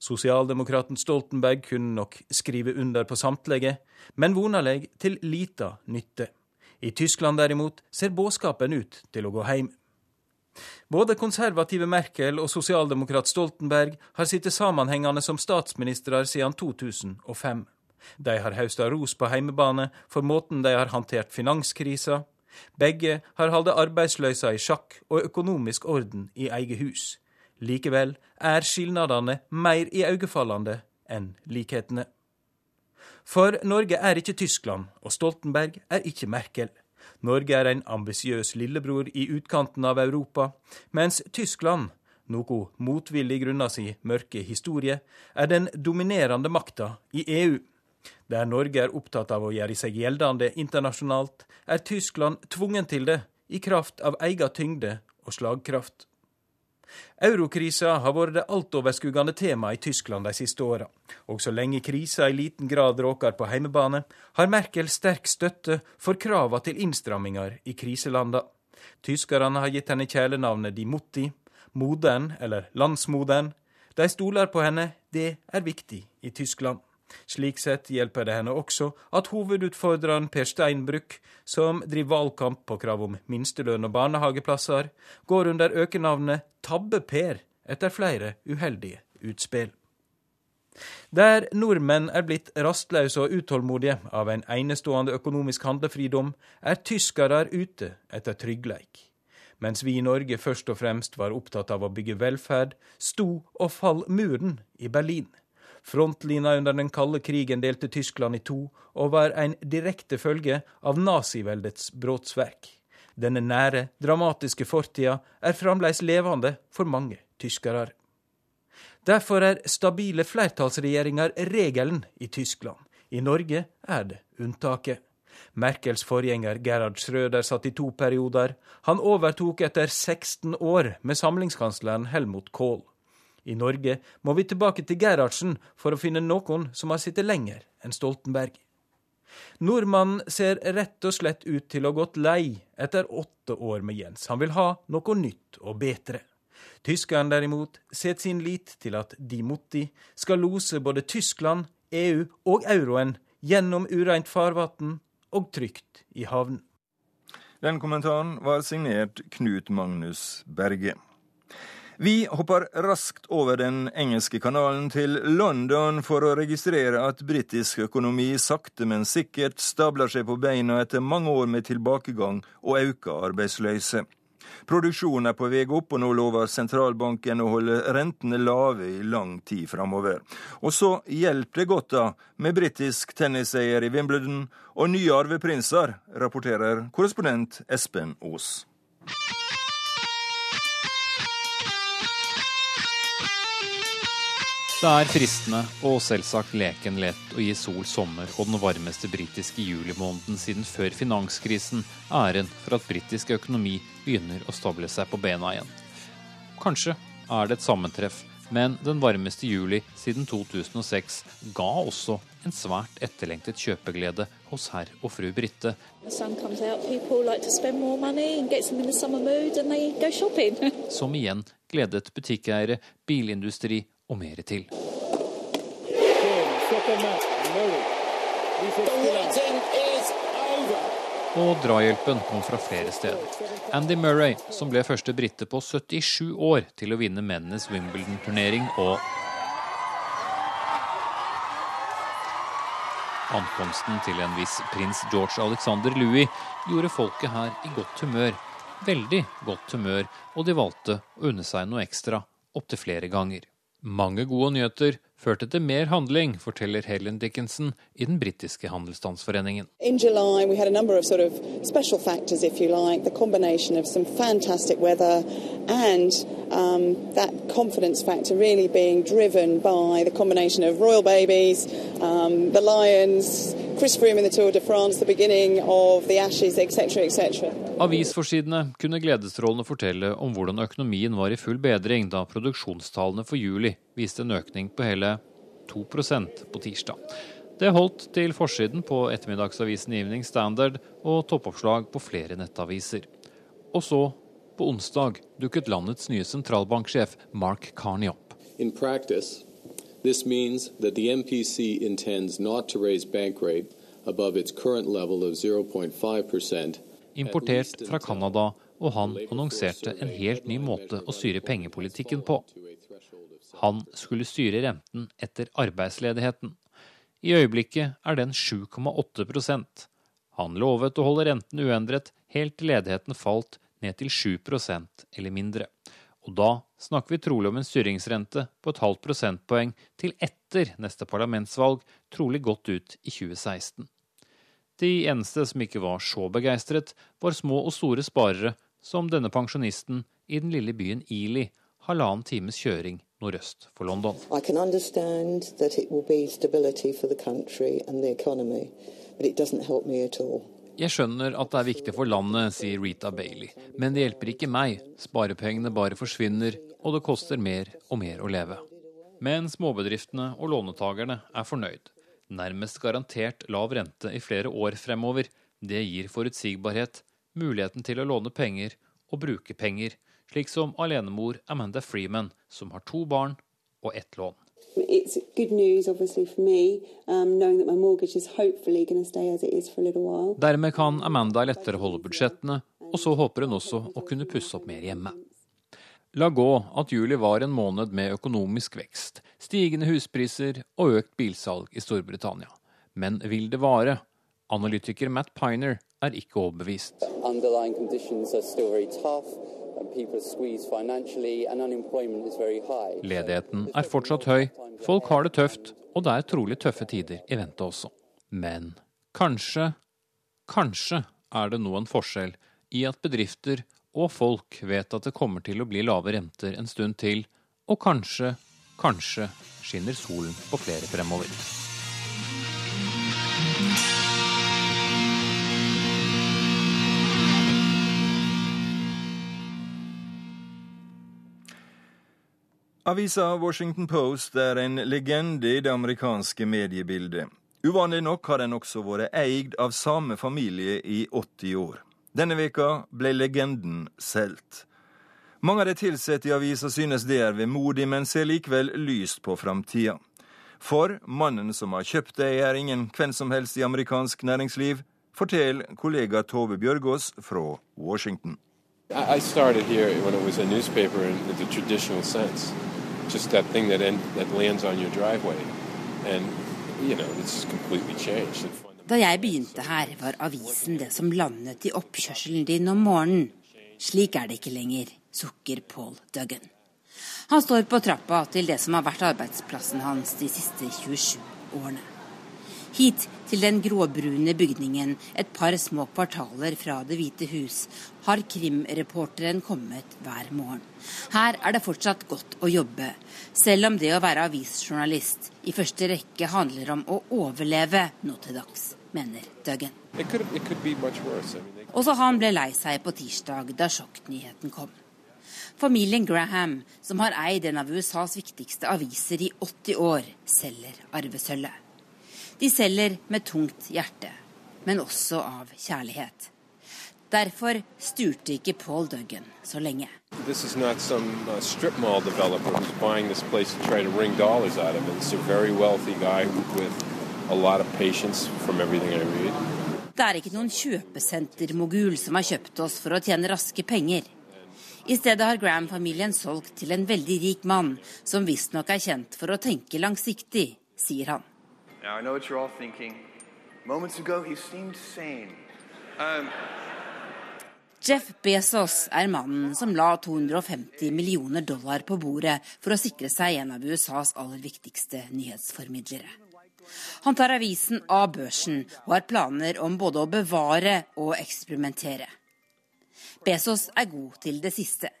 Sosialdemokraten Stoltenberg kunne nok skrive under på samtlige, men vonaleg til lita nytte. I Tyskland derimot ser budskapen ut til å gå heim. Både konservative Merkel og sosialdemokrat Stoltenberg har sittet sammenhengende som statsministre siden 2005. De har hausta ros på heimebane for måten de har håndtert finanskrisa. Begge har holdt arbeidsløysa i sjakk og økonomisk orden i eget hus. Likevel er skilnadene mer iøynefallende enn likhetene. For Norge er ikke Tyskland, og Stoltenberg er ikke Merkel. Norge er en ambisiøs lillebror i utkanten av Europa, mens Tyskland, noe motvillig grunna si mørke historie, er den dominerende makta i EU. Der Norge er opptatt av å gjøre seg gjeldende internasjonalt, er Tyskland tvungen til det i kraft av egen tyngde og slagkraft. Eurokrisa har vært det altoverskuggende temaet i Tyskland de siste åra. Og så lenge krisa i liten grad råker på heimebane, har Merkel sterk støtte for krava til innstramminger i kriselanda. Tyskerne har gitt henne kjælenavnet Di Mutti, moderen eller landsmoderen. De stoler på henne, det er viktig i Tyskland. Slik sett hjelper det henne også at hovedutfordreren Per Steinbrück, som driver valgkamp på krav om minstelønn og barnehageplasser, går under økenavnet Tabbe-Per etter flere uheldige utspill. Der nordmenn er blitt rastløse og utålmodige av en enestående økonomisk handlefridom, er tyskere ute etter tryggleik. Mens vi i Norge først og fremst var opptatt av å bygge velferd, sto og fall muren i Berlin. Frontlina under den kalde krigen delte Tyskland i to, og var en direkte følge av naziveldets brotsverk. Denne nære, dramatiske fortida er fremdeles levende for mange tyskere. Derfor er stabile flertallsregjeringer regelen i Tyskland. I Norge er det unntaket. Merkels forgjenger Gerhard Schrøder satt i to perioder. Han overtok etter 16 år med samlingskansleren Helmut Kohl. I Norge må vi tilbake til Gerhardsen for å finne noen som har sittet lenger enn Stoltenberg. Nordmannen ser rett og slett ut til å ha gått lei etter åtte år med Jens. Han vil ha noe nytt og bedre. Tyskeren derimot setter sin lit til at Di Mutti skal lose både Tyskland, EU og euroen gjennom ureint farvann og trygt i havn. Den kommentaren var signert Knut Magnus Berge. Vi hopper raskt over den engelske kanalen til London for å registrere at britisk økonomi sakte, men sikkert stabler seg på beina etter mange år med tilbakegang og økt arbeidsløse. Produksjonen er på vei opp, og nå lover sentralbanken å holde rentene lave i lang tid framover. Og så hjelper det godt da med britisk tenniseier i Wimbledon og nye arveprinser, rapporterer korrespondent Espen Aas. Det er fristende og selvsagt leken lett å gi Sol sommer og den varmeste britiske julimåneden siden før finanskrisen æren for at britisk økonomi begynner å stable seg på bena igjen. Kanskje er det et sammentreff, men den varmeste juli siden 2006 ga også en svært etterlengtet kjøpeglede hos herr og fru Britte. Som igjen gledet butikkeiere, bilindustri og mer til. Og drahjelpen kom fra flere steder. Andy Murray, som ble første brite på 77 år til å vinne mennenes Wimbledon-turnering, og Ankomsten til en viss prins George Alexander Louis gjorde folket her i godt humør. Veldig godt humør, og de valgte å unne seg noe ekstra opptil flere ganger. Mange gode nyheter førte til mer handling, forteller Helen Dickinson i den britiske handelsstandsforeningen. I juli hadde vi a number of sort of special factors, if you like, the combination of some fantastic weather and um, really babies, um, Lions, Chris Froome in the Tour de France, the beginning of the Ashes, etc., etc. Avisforsidene kunne gledesstrålende fortelle om hvordan økonomien var i full bedring da produksjonstallene for juli viste en økning på hele 2% på tirsdag. Det holdt til forsiden på ettermiddagsavisen Evening Standard og toppoppslag på flere nettaviser. Og så, på onsdag, dukket landets nye sentralbanksjef Mark Carney opp. In practice, this means that the MPC intends not to raise bank rate above its current level of 0.5 Importert fra Canada, og han annonserte en helt ny måte å styre pengepolitikken på. Han skulle styre renten etter arbeidsledigheten. I øyeblikket er den 7,8% Han lovet å holde renten uendret helt til ledigheten falt ned til 7% eller mindre. Og da snakker vi trolig om en styringsrente på et halvt prosentpoeng til etter neste parlamentsvalg, trolig godt ut i 2016. De eneste som ikke var så begeistret, var små og store sparere, som denne pensjonisten i den lille byen Ely, halvannen times kjøring nordøst for London. Jeg skjønner at det er viktig for landet, sier Rita Bailey, men det hjelper ikke meg. Sparepengene bare forsvinner, og det koster mer og mer å leve. Men småbedriftene og lånetakerne er fornøyd. Nærmest garantert lav rente i flere år fremover. Det gir forutsigbarhet, muligheten til å låne penger og bruke penger, slik som alenemor Amanda Freeman, som har to barn og ett lån. It's good news, obviously, for me, um, knowing that my mortgage is hopefully going to stay as it is for a little while. Dermed kan Amanda lettere holde budsjettene, og så håper hun også å kunne pusse opp mer hjemme. La gå at juli var en måned med økonomisk vekst, stigende huspriser og økt bilsalg i Storbritannia. Men vil det vare? Analytiker Matt Piner er ikke overbevist. Ledigheten er fortsatt høy, folk har det tøft, og det er trolig tøffe tider i vente også. Men kanskje, kanskje er det nå en forskjell i at bedrifter og folk vet at det kommer til å bli lave renter en stund til, og kanskje, kanskje skinner solen på flere fremover. Avisa Washington Post er en legende i det amerikanske mediebildet. Uvanlig nok har den også vært eid av samme familie i 80 år. Denne veka ble legenden solgt. Mange av de ansatte i avisa synes det er vemodig, men ser likevel lyst på framtida. For mannen som har kjøpt det, er ingen hvem som helst i amerikansk næringsliv, forteller kollega Tove Bjørgaas fra Washington. I started here when it was a newspaper in the traditional sense just that thing that, end, that lands on your driveway. And, you know, it's completely changed. Da jeg begynte her, var avisen det som landet i oppkjørselen din om morgenen. Slik er det ikke lenger, sukker Paul Duggan. Han står på trappa til det som har vært arbeidsplassen hans de siste 27 årene. Hit til den gråbrune bygningen, et par små kvartaler fra Det hvite hus, har krimreporteren kommet hver morgen. Her er det fortsatt godt å jobbe, selv om det å være avisjournalist i første rekke handler om å overleve nå til dags, mener Duggan. Også han ble lei seg på tirsdag da sjokknyheten kom. Familien Graham, som har eid en av USAs viktigste aviser i 80 år, selger arvesølvet. De selger med tungt hjerte, men også av kjærlighet. Derfor styrte ikke Paul Duggan så lenge. Some uh. Det er ikke noen kjøpesentermogul som har kjøpt oss for å tjene raske penger. I stedet har Graham-familien solgt til en veldig rik mann, som visstnok er kjent for å tenke langsiktig, sier han. Now, I know what you're all thinking. Moments ago, he seemed sane. Um... Jeff Bezos er mannen som la 250 millioner dollar på bordet for å sikre seg en av USAs aller viktigste nyhetsformidlere. Han tar avisen av børsen og har planer om både å bevare og eksperimentere. Bezos er god til det siste.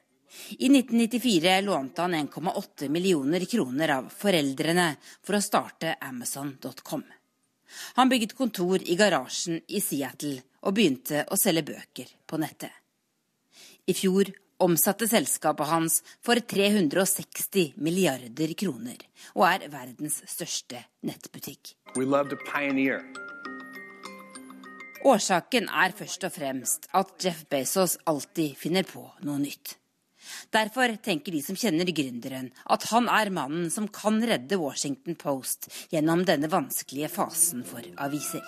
I 1994 lånte han 1,8 millioner kroner av foreldrene for å starte Amazon.com. Han bygget kontor i garasjen i Seattle og begynte å selge bøker på nettet. I fjor omsatte selskapet hans for 360 milliarder kroner og er verdens største nettbutikk. Årsaken er først og fremst at Jeff Bezos alltid finner på noe nytt. Derfor tenker de som kjenner gründeren, at han er mannen som kan redde Washington Post gjennom denne vanskelige fasen for aviser.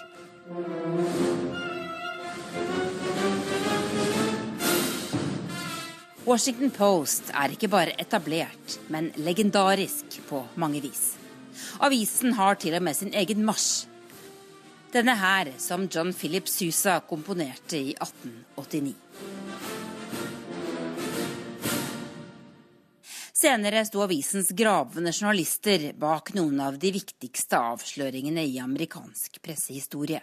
Washington Post er ikke bare etablert, men legendarisk på mange vis. Avisen har til og med sin egen marsj. Denne her, som John Philip Sousa komponerte i 1889. Senere sto avisens gravende journalister bak noen av de viktigste avsløringene i amerikansk pressehistorie.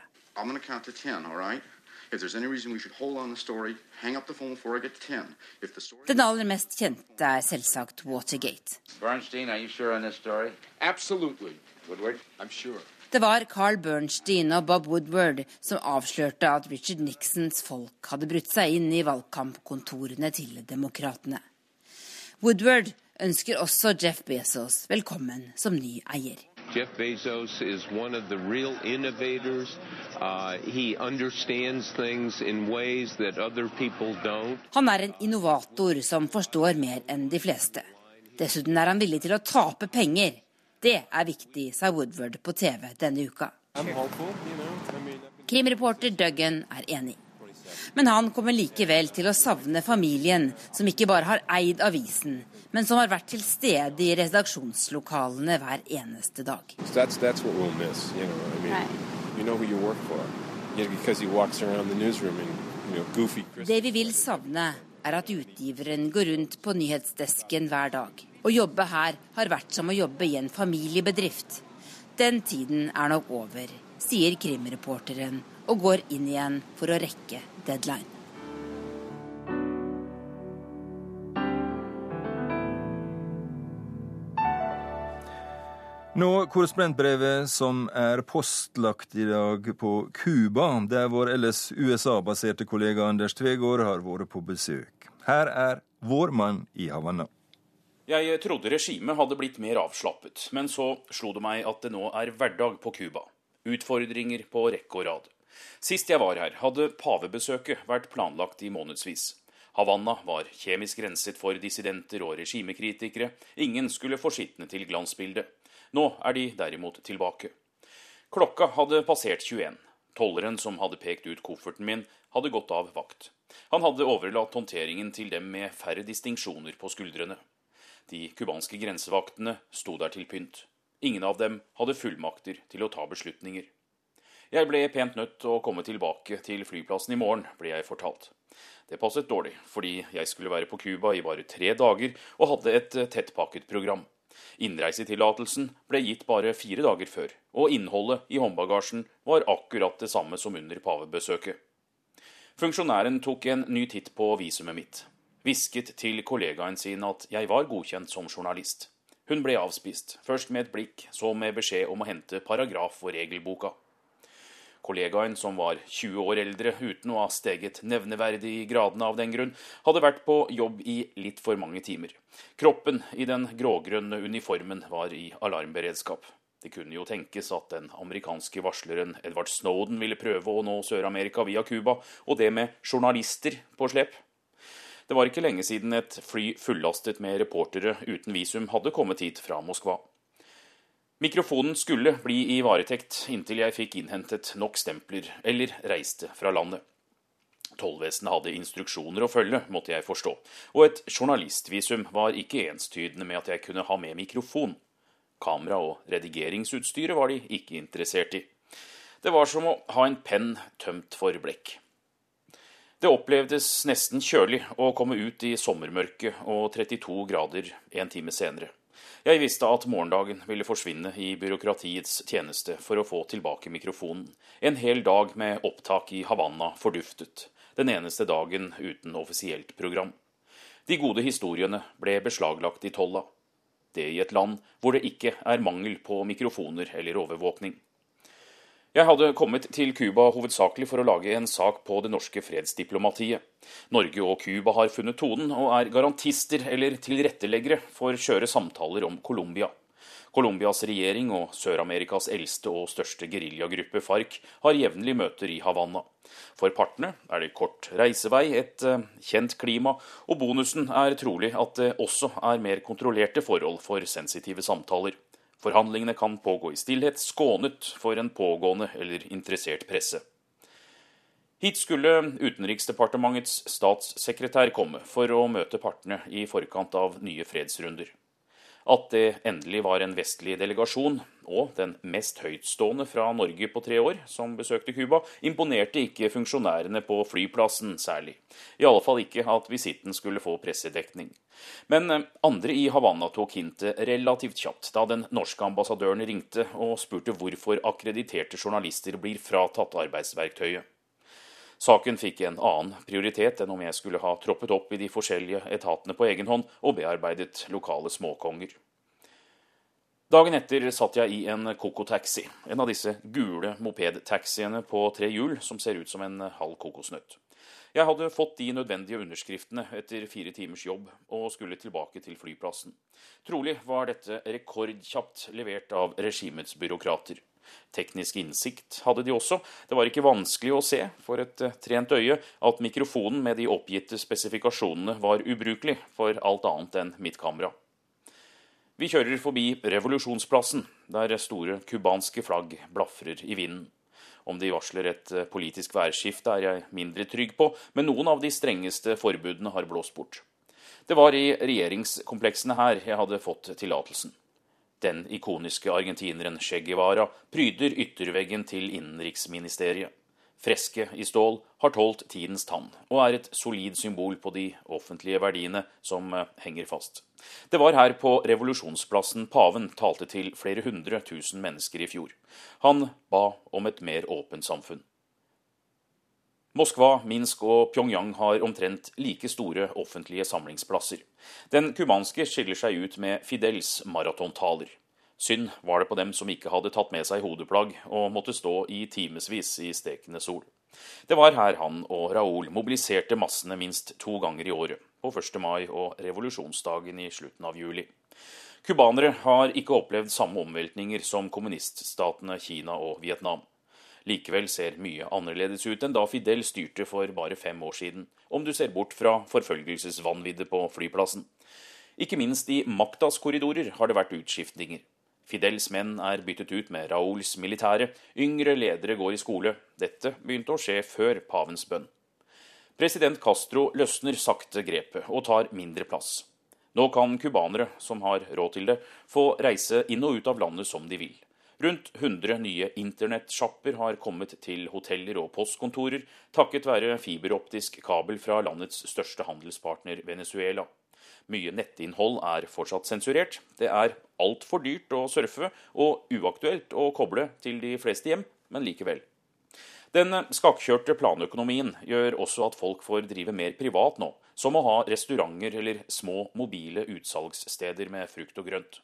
Den aller mest kjente er selvsagt Watergate. Bernstein, are you sure on this story? Absolutely. Woodward? I'm sure. Det var Carl Bernstein og Bob Woodward som avslørte at Richard Nixons folk hadde brutt seg inn i valgkampkontorene til demokratene. Woodward ønsker også Jeff Bezos velkommen som ny eier. Jeff Bezos is one of the real innovators. Uh, he understands things in ways that other people don't. Han er en innovator som forstår mer enn de fleste. Dessuten er han villig til å tape penger. Det er viktig, sa Woodward på TV denne uka. Krimreporter Duggan er enig. Men han kommer likevel til å savne familien, som ikke bare har eid avisen, men som har vært til stede i redaksjonslokalene hver eneste dag. That's, that's what we'll miss, you know. I mean, you know who you work for. You know, because he walks around the newsroom in, you know, goofy Chris. Det vi vil savne, er at utgiveren går rundt på nyhetsdesken hver dag. Å jobbe her har vært som å jobbe i en familiebedrift. Den tiden er nok over, sier krimreporteren og går inn igjen for å rekke deadline. Nå korrespondentbrevet som er postlagt i dag på Cuba, der vår ellers USA-baserte kollega Anders Tvegård har vært på besøk. Her er vår mann i Havanna. Jeg trodde regimet hadde blitt mer avslappet, men så slo det meg at det nå er hverdag på Cuba. Utfordringer på rekke og rad. Sist jeg var her, hadde pavebesøket vært planlagt i månedsvis. Havanna var kjemisk renset for dissidenter og regimekritikere. Ingen skulle forskitne til glansbildet. Nå er de derimot tilbake. Klokka hadde passert 21. Tolleren som hadde pekt ut kofferten min, hadde gått av vakt. Han hadde overlatt håndteringen til dem med færre distinksjoner på skuldrene. De cubanske grensevaktene sto der til pynt. Ingen av dem hadde fullmakter til å ta beslutninger. Jeg ble pent nødt til å komme tilbake til flyplassen i morgen, ble jeg fortalt. Det passet dårlig, fordi jeg skulle være på Cuba i bare tre dager og hadde et tettpakket program. Innreisetillatelsen ble gitt bare fire dager før, og innholdet i håndbagasjen var akkurat det samme som under pavebesøket. Funksjonæren tok en ny titt på visumet mitt. Hvisket til kollegaen sin at jeg var godkjent som journalist. Hun ble avspist, først med et blikk, så med beskjed om å hente paragraf og regelboka. Kollegaen, som var 20 år eldre uten å ha steget nevneverdig i gradene av den grunn, hadde vært på jobb i litt for mange timer. Kroppen i den grågrønne uniformen var i alarmberedskap. Det kunne jo tenkes at den amerikanske varsleren Edward Snowden ville prøve å nå Sør-Amerika via Cuba, og det med journalister på slep. Det var ikke lenge siden et fly fullastet med reportere uten visum hadde kommet hit fra Moskva. Mikrofonen skulle bli i varetekt inntil jeg fikk innhentet nok stempler eller reiste fra landet. Tollvesenet hadde instruksjoner å følge, måtte jeg forstå, og et journalistvisum var ikke enstydende med at jeg kunne ha med mikrofon. Kamera og redigeringsutstyret var de ikke interessert i. Det var som å ha en penn tømt for blekk. Det opplevdes nesten kjølig å komme ut i sommermørket og 32 grader en time senere. Jeg visste at morgendagen ville forsvinne i byråkratiets tjeneste for å få tilbake mikrofonen. En hel dag med opptak i Havanna forduftet. Den eneste dagen uten offisielt program. De gode historiene ble beslaglagt i tolla. Det i et land hvor det ikke er mangel på mikrofoner eller overvåkning. Jeg hadde kommet til Cuba hovedsakelig for å lage en sak på det norske fredsdiplomatiet. Norge og Cuba har funnet tonen og er garantister eller tilretteleggere for skjøre samtaler om Colombia. Colombias regjering og Sør-Amerikas eldste og største geriljagruppe, FARC, har jevnlig møter i Havanna. For partene er det kort reisevei, et uh, kjent klima, og bonusen er trolig at det også er mer kontrollerte forhold for sensitive samtaler. Forhandlingene kan pågå i stillhet, skånet for en pågående eller interessert presse. Hit skulle Utenriksdepartementets statssekretær komme for å møte partene i forkant av nye fredsrunder. At det endelig var en vestlig delegasjon, og den mest høytstående fra Norge på tre år, som besøkte Cuba, imponerte ikke funksjonærene på flyplassen særlig. I alle fall ikke at visitten skulle få pressedekning. Men eh, andre i Havanna tok hintet relativt kjapt da den norske ambassadøren ringte og spurte hvorfor akkrediterte journalister blir fratatt arbeidsverktøyet. Saken fikk en annen prioritet enn om jeg skulle ha troppet opp i de forskjellige etatene på egen hånd og bearbeidet lokale småkonger. Dagen etter satt jeg i en Coco-taxi, en av disse gule mopedtaxiene på tre hjul som ser ut som en halv kokosnøtt. Jeg hadde fått de nødvendige underskriftene etter fire timers jobb og skulle tilbake til flyplassen. Trolig var dette rekordkjapt levert av regimets byråkrater. Teknisk innsikt hadde de også. Det var ikke vanskelig å se for et eh, trent øye at mikrofonen med de oppgitte spesifikasjonene var ubrukelig for alt annet enn mitt kamera. Vi kjører forbi Revolusjonsplassen, der store cubanske flagg blafrer i vinden. Om de varsler et eh, politisk værskifte, er jeg mindre trygg på, men noen av de strengeste forbudene har blåst bort. Det var i regjeringskompleksene her jeg hadde fått tillatelsen. Den ikoniske argentineren Che Guevara pryder ytterveggen til innenriksministeriet. Freske i stål har tålt tidens tann, og er et solid symbol på de offentlige verdiene som eh, henger fast. Det var her på revolusjonsplassen paven talte til flere hundre tusen mennesker i fjor. Han ba om et mer åpent samfunn. Moskva, Minsk og Pyongyang har omtrent like store offentlige samlingsplasser. Den cubanske skiller seg ut med Fidels maratontaler. Synd var det på dem som ikke hadde tatt med seg hodeplagg og måtte stå i timevis i stekende sol. Det var her han og Raúl mobiliserte massene minst to ganger i året, på 1. mai og revolusjonsdagen i slutten av juli. Cubanere har ikke opplevd samme omveltninger som kommuniststatene Kina og Vietnam. Likevel ser mye annerledes ut enn da Fidel styrte for bare fem år siden, om du ser bort fra forfølgelsesvanviddet på flyplassen. Ikke minst i maktas korridorer har det vært utskiftninger. Fidels menn er byttet ut med Rauls militære, yngre ledere går i skole. Dette begynte å skje før pavens bønn. President Castro løsner sakte grepet og tar mindre plass. Nå kan cubanere, som har råd til det, få reise inn og ut av landet som de vil. Rundt 100 nye internettsjapper har kommet til hoteller og postkontorer takket være fiberoptisk kabel fra landets største handelspartner Venezuela. Mye nettinnhold er fortsatt sensurert. Det er altfor dyrt å surfe og uaktuelt å koble til de fleste hjem, men likevel. Den skakkjørte planøkonomien gjør også at folk får drive mer privat nå, som å ha restauranter eller små mobile utsalgssteder med frukt og grønt.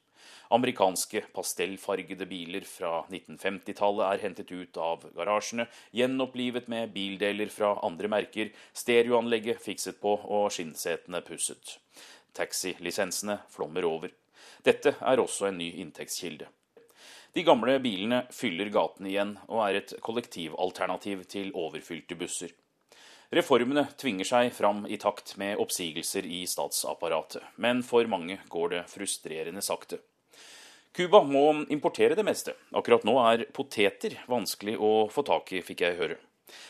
Amerikanske pastellfargede biler fra 1950-tallet er hentet ut av garasjene, gjenopplivet med bildeler fra andre merker, stereoanlegget fikset på og skinnsetene pusset. Taxilisensene flommer over. Dette er også en ny inntektskilde. De gamle bilene fyller gatene igjen og er et kollektivalternativ til overfylte busser. Reformene tvinger seg fram i takt med oppsigelser i statsapparatet, men for mange går det frustrerende sakte. Cuba må importere det meste. Akkurat nå er poteter vanskelig å få tak i, fikk jeg høre.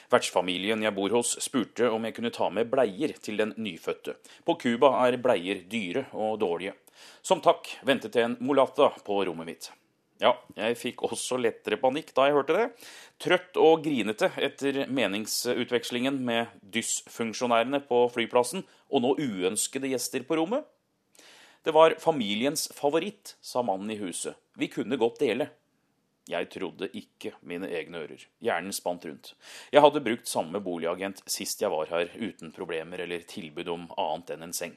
Vertsfamilien jeg bor hos, spurte om jeg kunne ta med bleier til den nyfødte. På Cuba er bleier dyre og dårlige. Som takk ventet jeg en mulatta på rommet mitt. Ja, jeg fikk også lettere panikk da jeg hørte det. Trøtt og grinete etter meningsutvekslingen med dysfunksjonærene på flyplassen, og nå uønskede gjester på rommet. Det var familiens favoritt, sa mannen i huset. Vi kunne godt dele. Jeg trodde ikke mine egne ører. Hjernen spant rundt. Jeg hadde brukt samme boligagent sist jeg var her, uten problemer eller tilbud om annet enn en seng.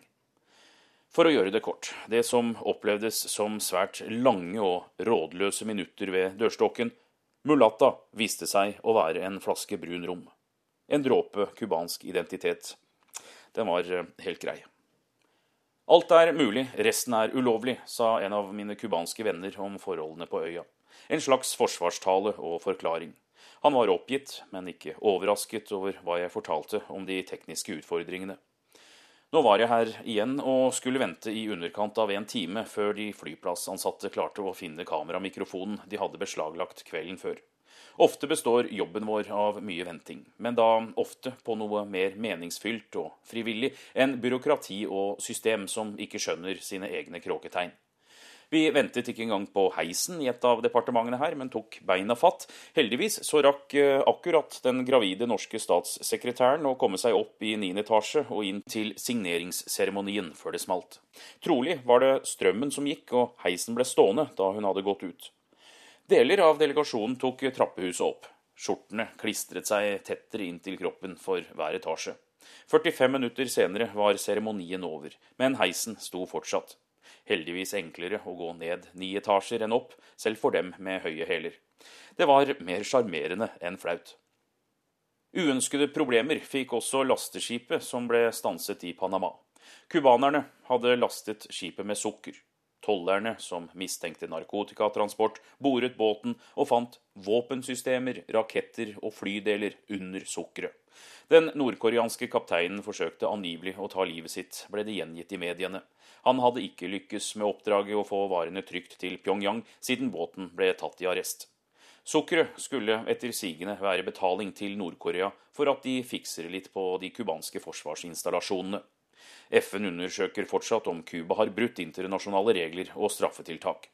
For å gjøre det kort, det som opplevdes som svært lange og rådløse minutter ved dørstokken, mulatta viste seg å være en flaske brun rom. En dråpe cubansk identitet. Den var helt grei. Alt er mulig, resten er ulovlig, sa en av mine cubanske venner om forholdene på øya. En slags forsvarstale og forklaring. Han var oppgitt, men ikke overrasket over hva jeg fortalte om de tekniske utfordringene. Nå var jeg her igjen og skulle vente i underkant av en time før de flyplassansatte klarte å finne kameramikrofonen de hadde beslaglagt kvelden før. Ofte består jobben vår av mye venting, men da ofte på noe mer meningsfylt og frivillig enn byråkrati og system som ikke skjønner sine egne kråketegn. Vi ventet ikke engang på heisen i et av departementene her, men tok beina fatt. Heldigvis så rakk eh, akkurat den gravide norske statssekretæren å komme seg opp i 9. etasje og inn til signeringsseremonien før det smalt. Trolig var det strømmen som gikk, og heisen ble stående da hun hadde gått ut. Deler av delegasjonen tok trappehuset opp. Skjortene klistret seg tettere inn til kroppen for hver etasje. 45 minutter senere var seremonien over, men heisen sto fortsatt heldigvis enklere å gå ned ni etasjer enn opp, selv for dem med høye hæler. Det var mer sjarmerende enn flaut. Uønskede problemer fikk også lasteskipet som ble stanset i Panama. Cubanerne hadde lastet skipet med sukker. Tollerne, som mistenkte narkotikatransport, boret båten og fant våpensystemer, raketter og flydeler under sukkeret. Den nordkoreanske kapteinen forsøkte angivelig å ta livet sitt, ble det gjengitt i mediene. Han hadde ikke lykkes med oppdraget å få varene trygt til Pyongyang, siden båten ble tatt i arrest. Sukkeret skulle etter sigende være betaling til Nord-Korea for at de fikser litt på de cubanske forsvarsinstallasjonene. FN undersøker fortsatt om Cuba har brutt internasjonale regler og straffetiltak.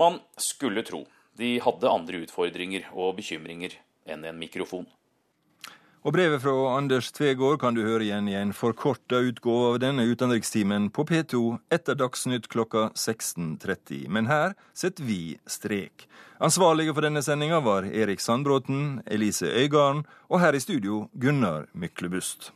Man skulle tro de hadde andre utfordringer og bekymringer enn en mikrofon. Og brevet fra Anders Tvegård kan du høre igjen i en forkorta utgave av denne utenrikstimen på P2 etter Dagsnytt klokka 16.30. Men her setter vi strek. Ansvarlige for denne sendinga var Erik Sandbråten, Elise Øygarden og her i studio Gunnar Myklebust.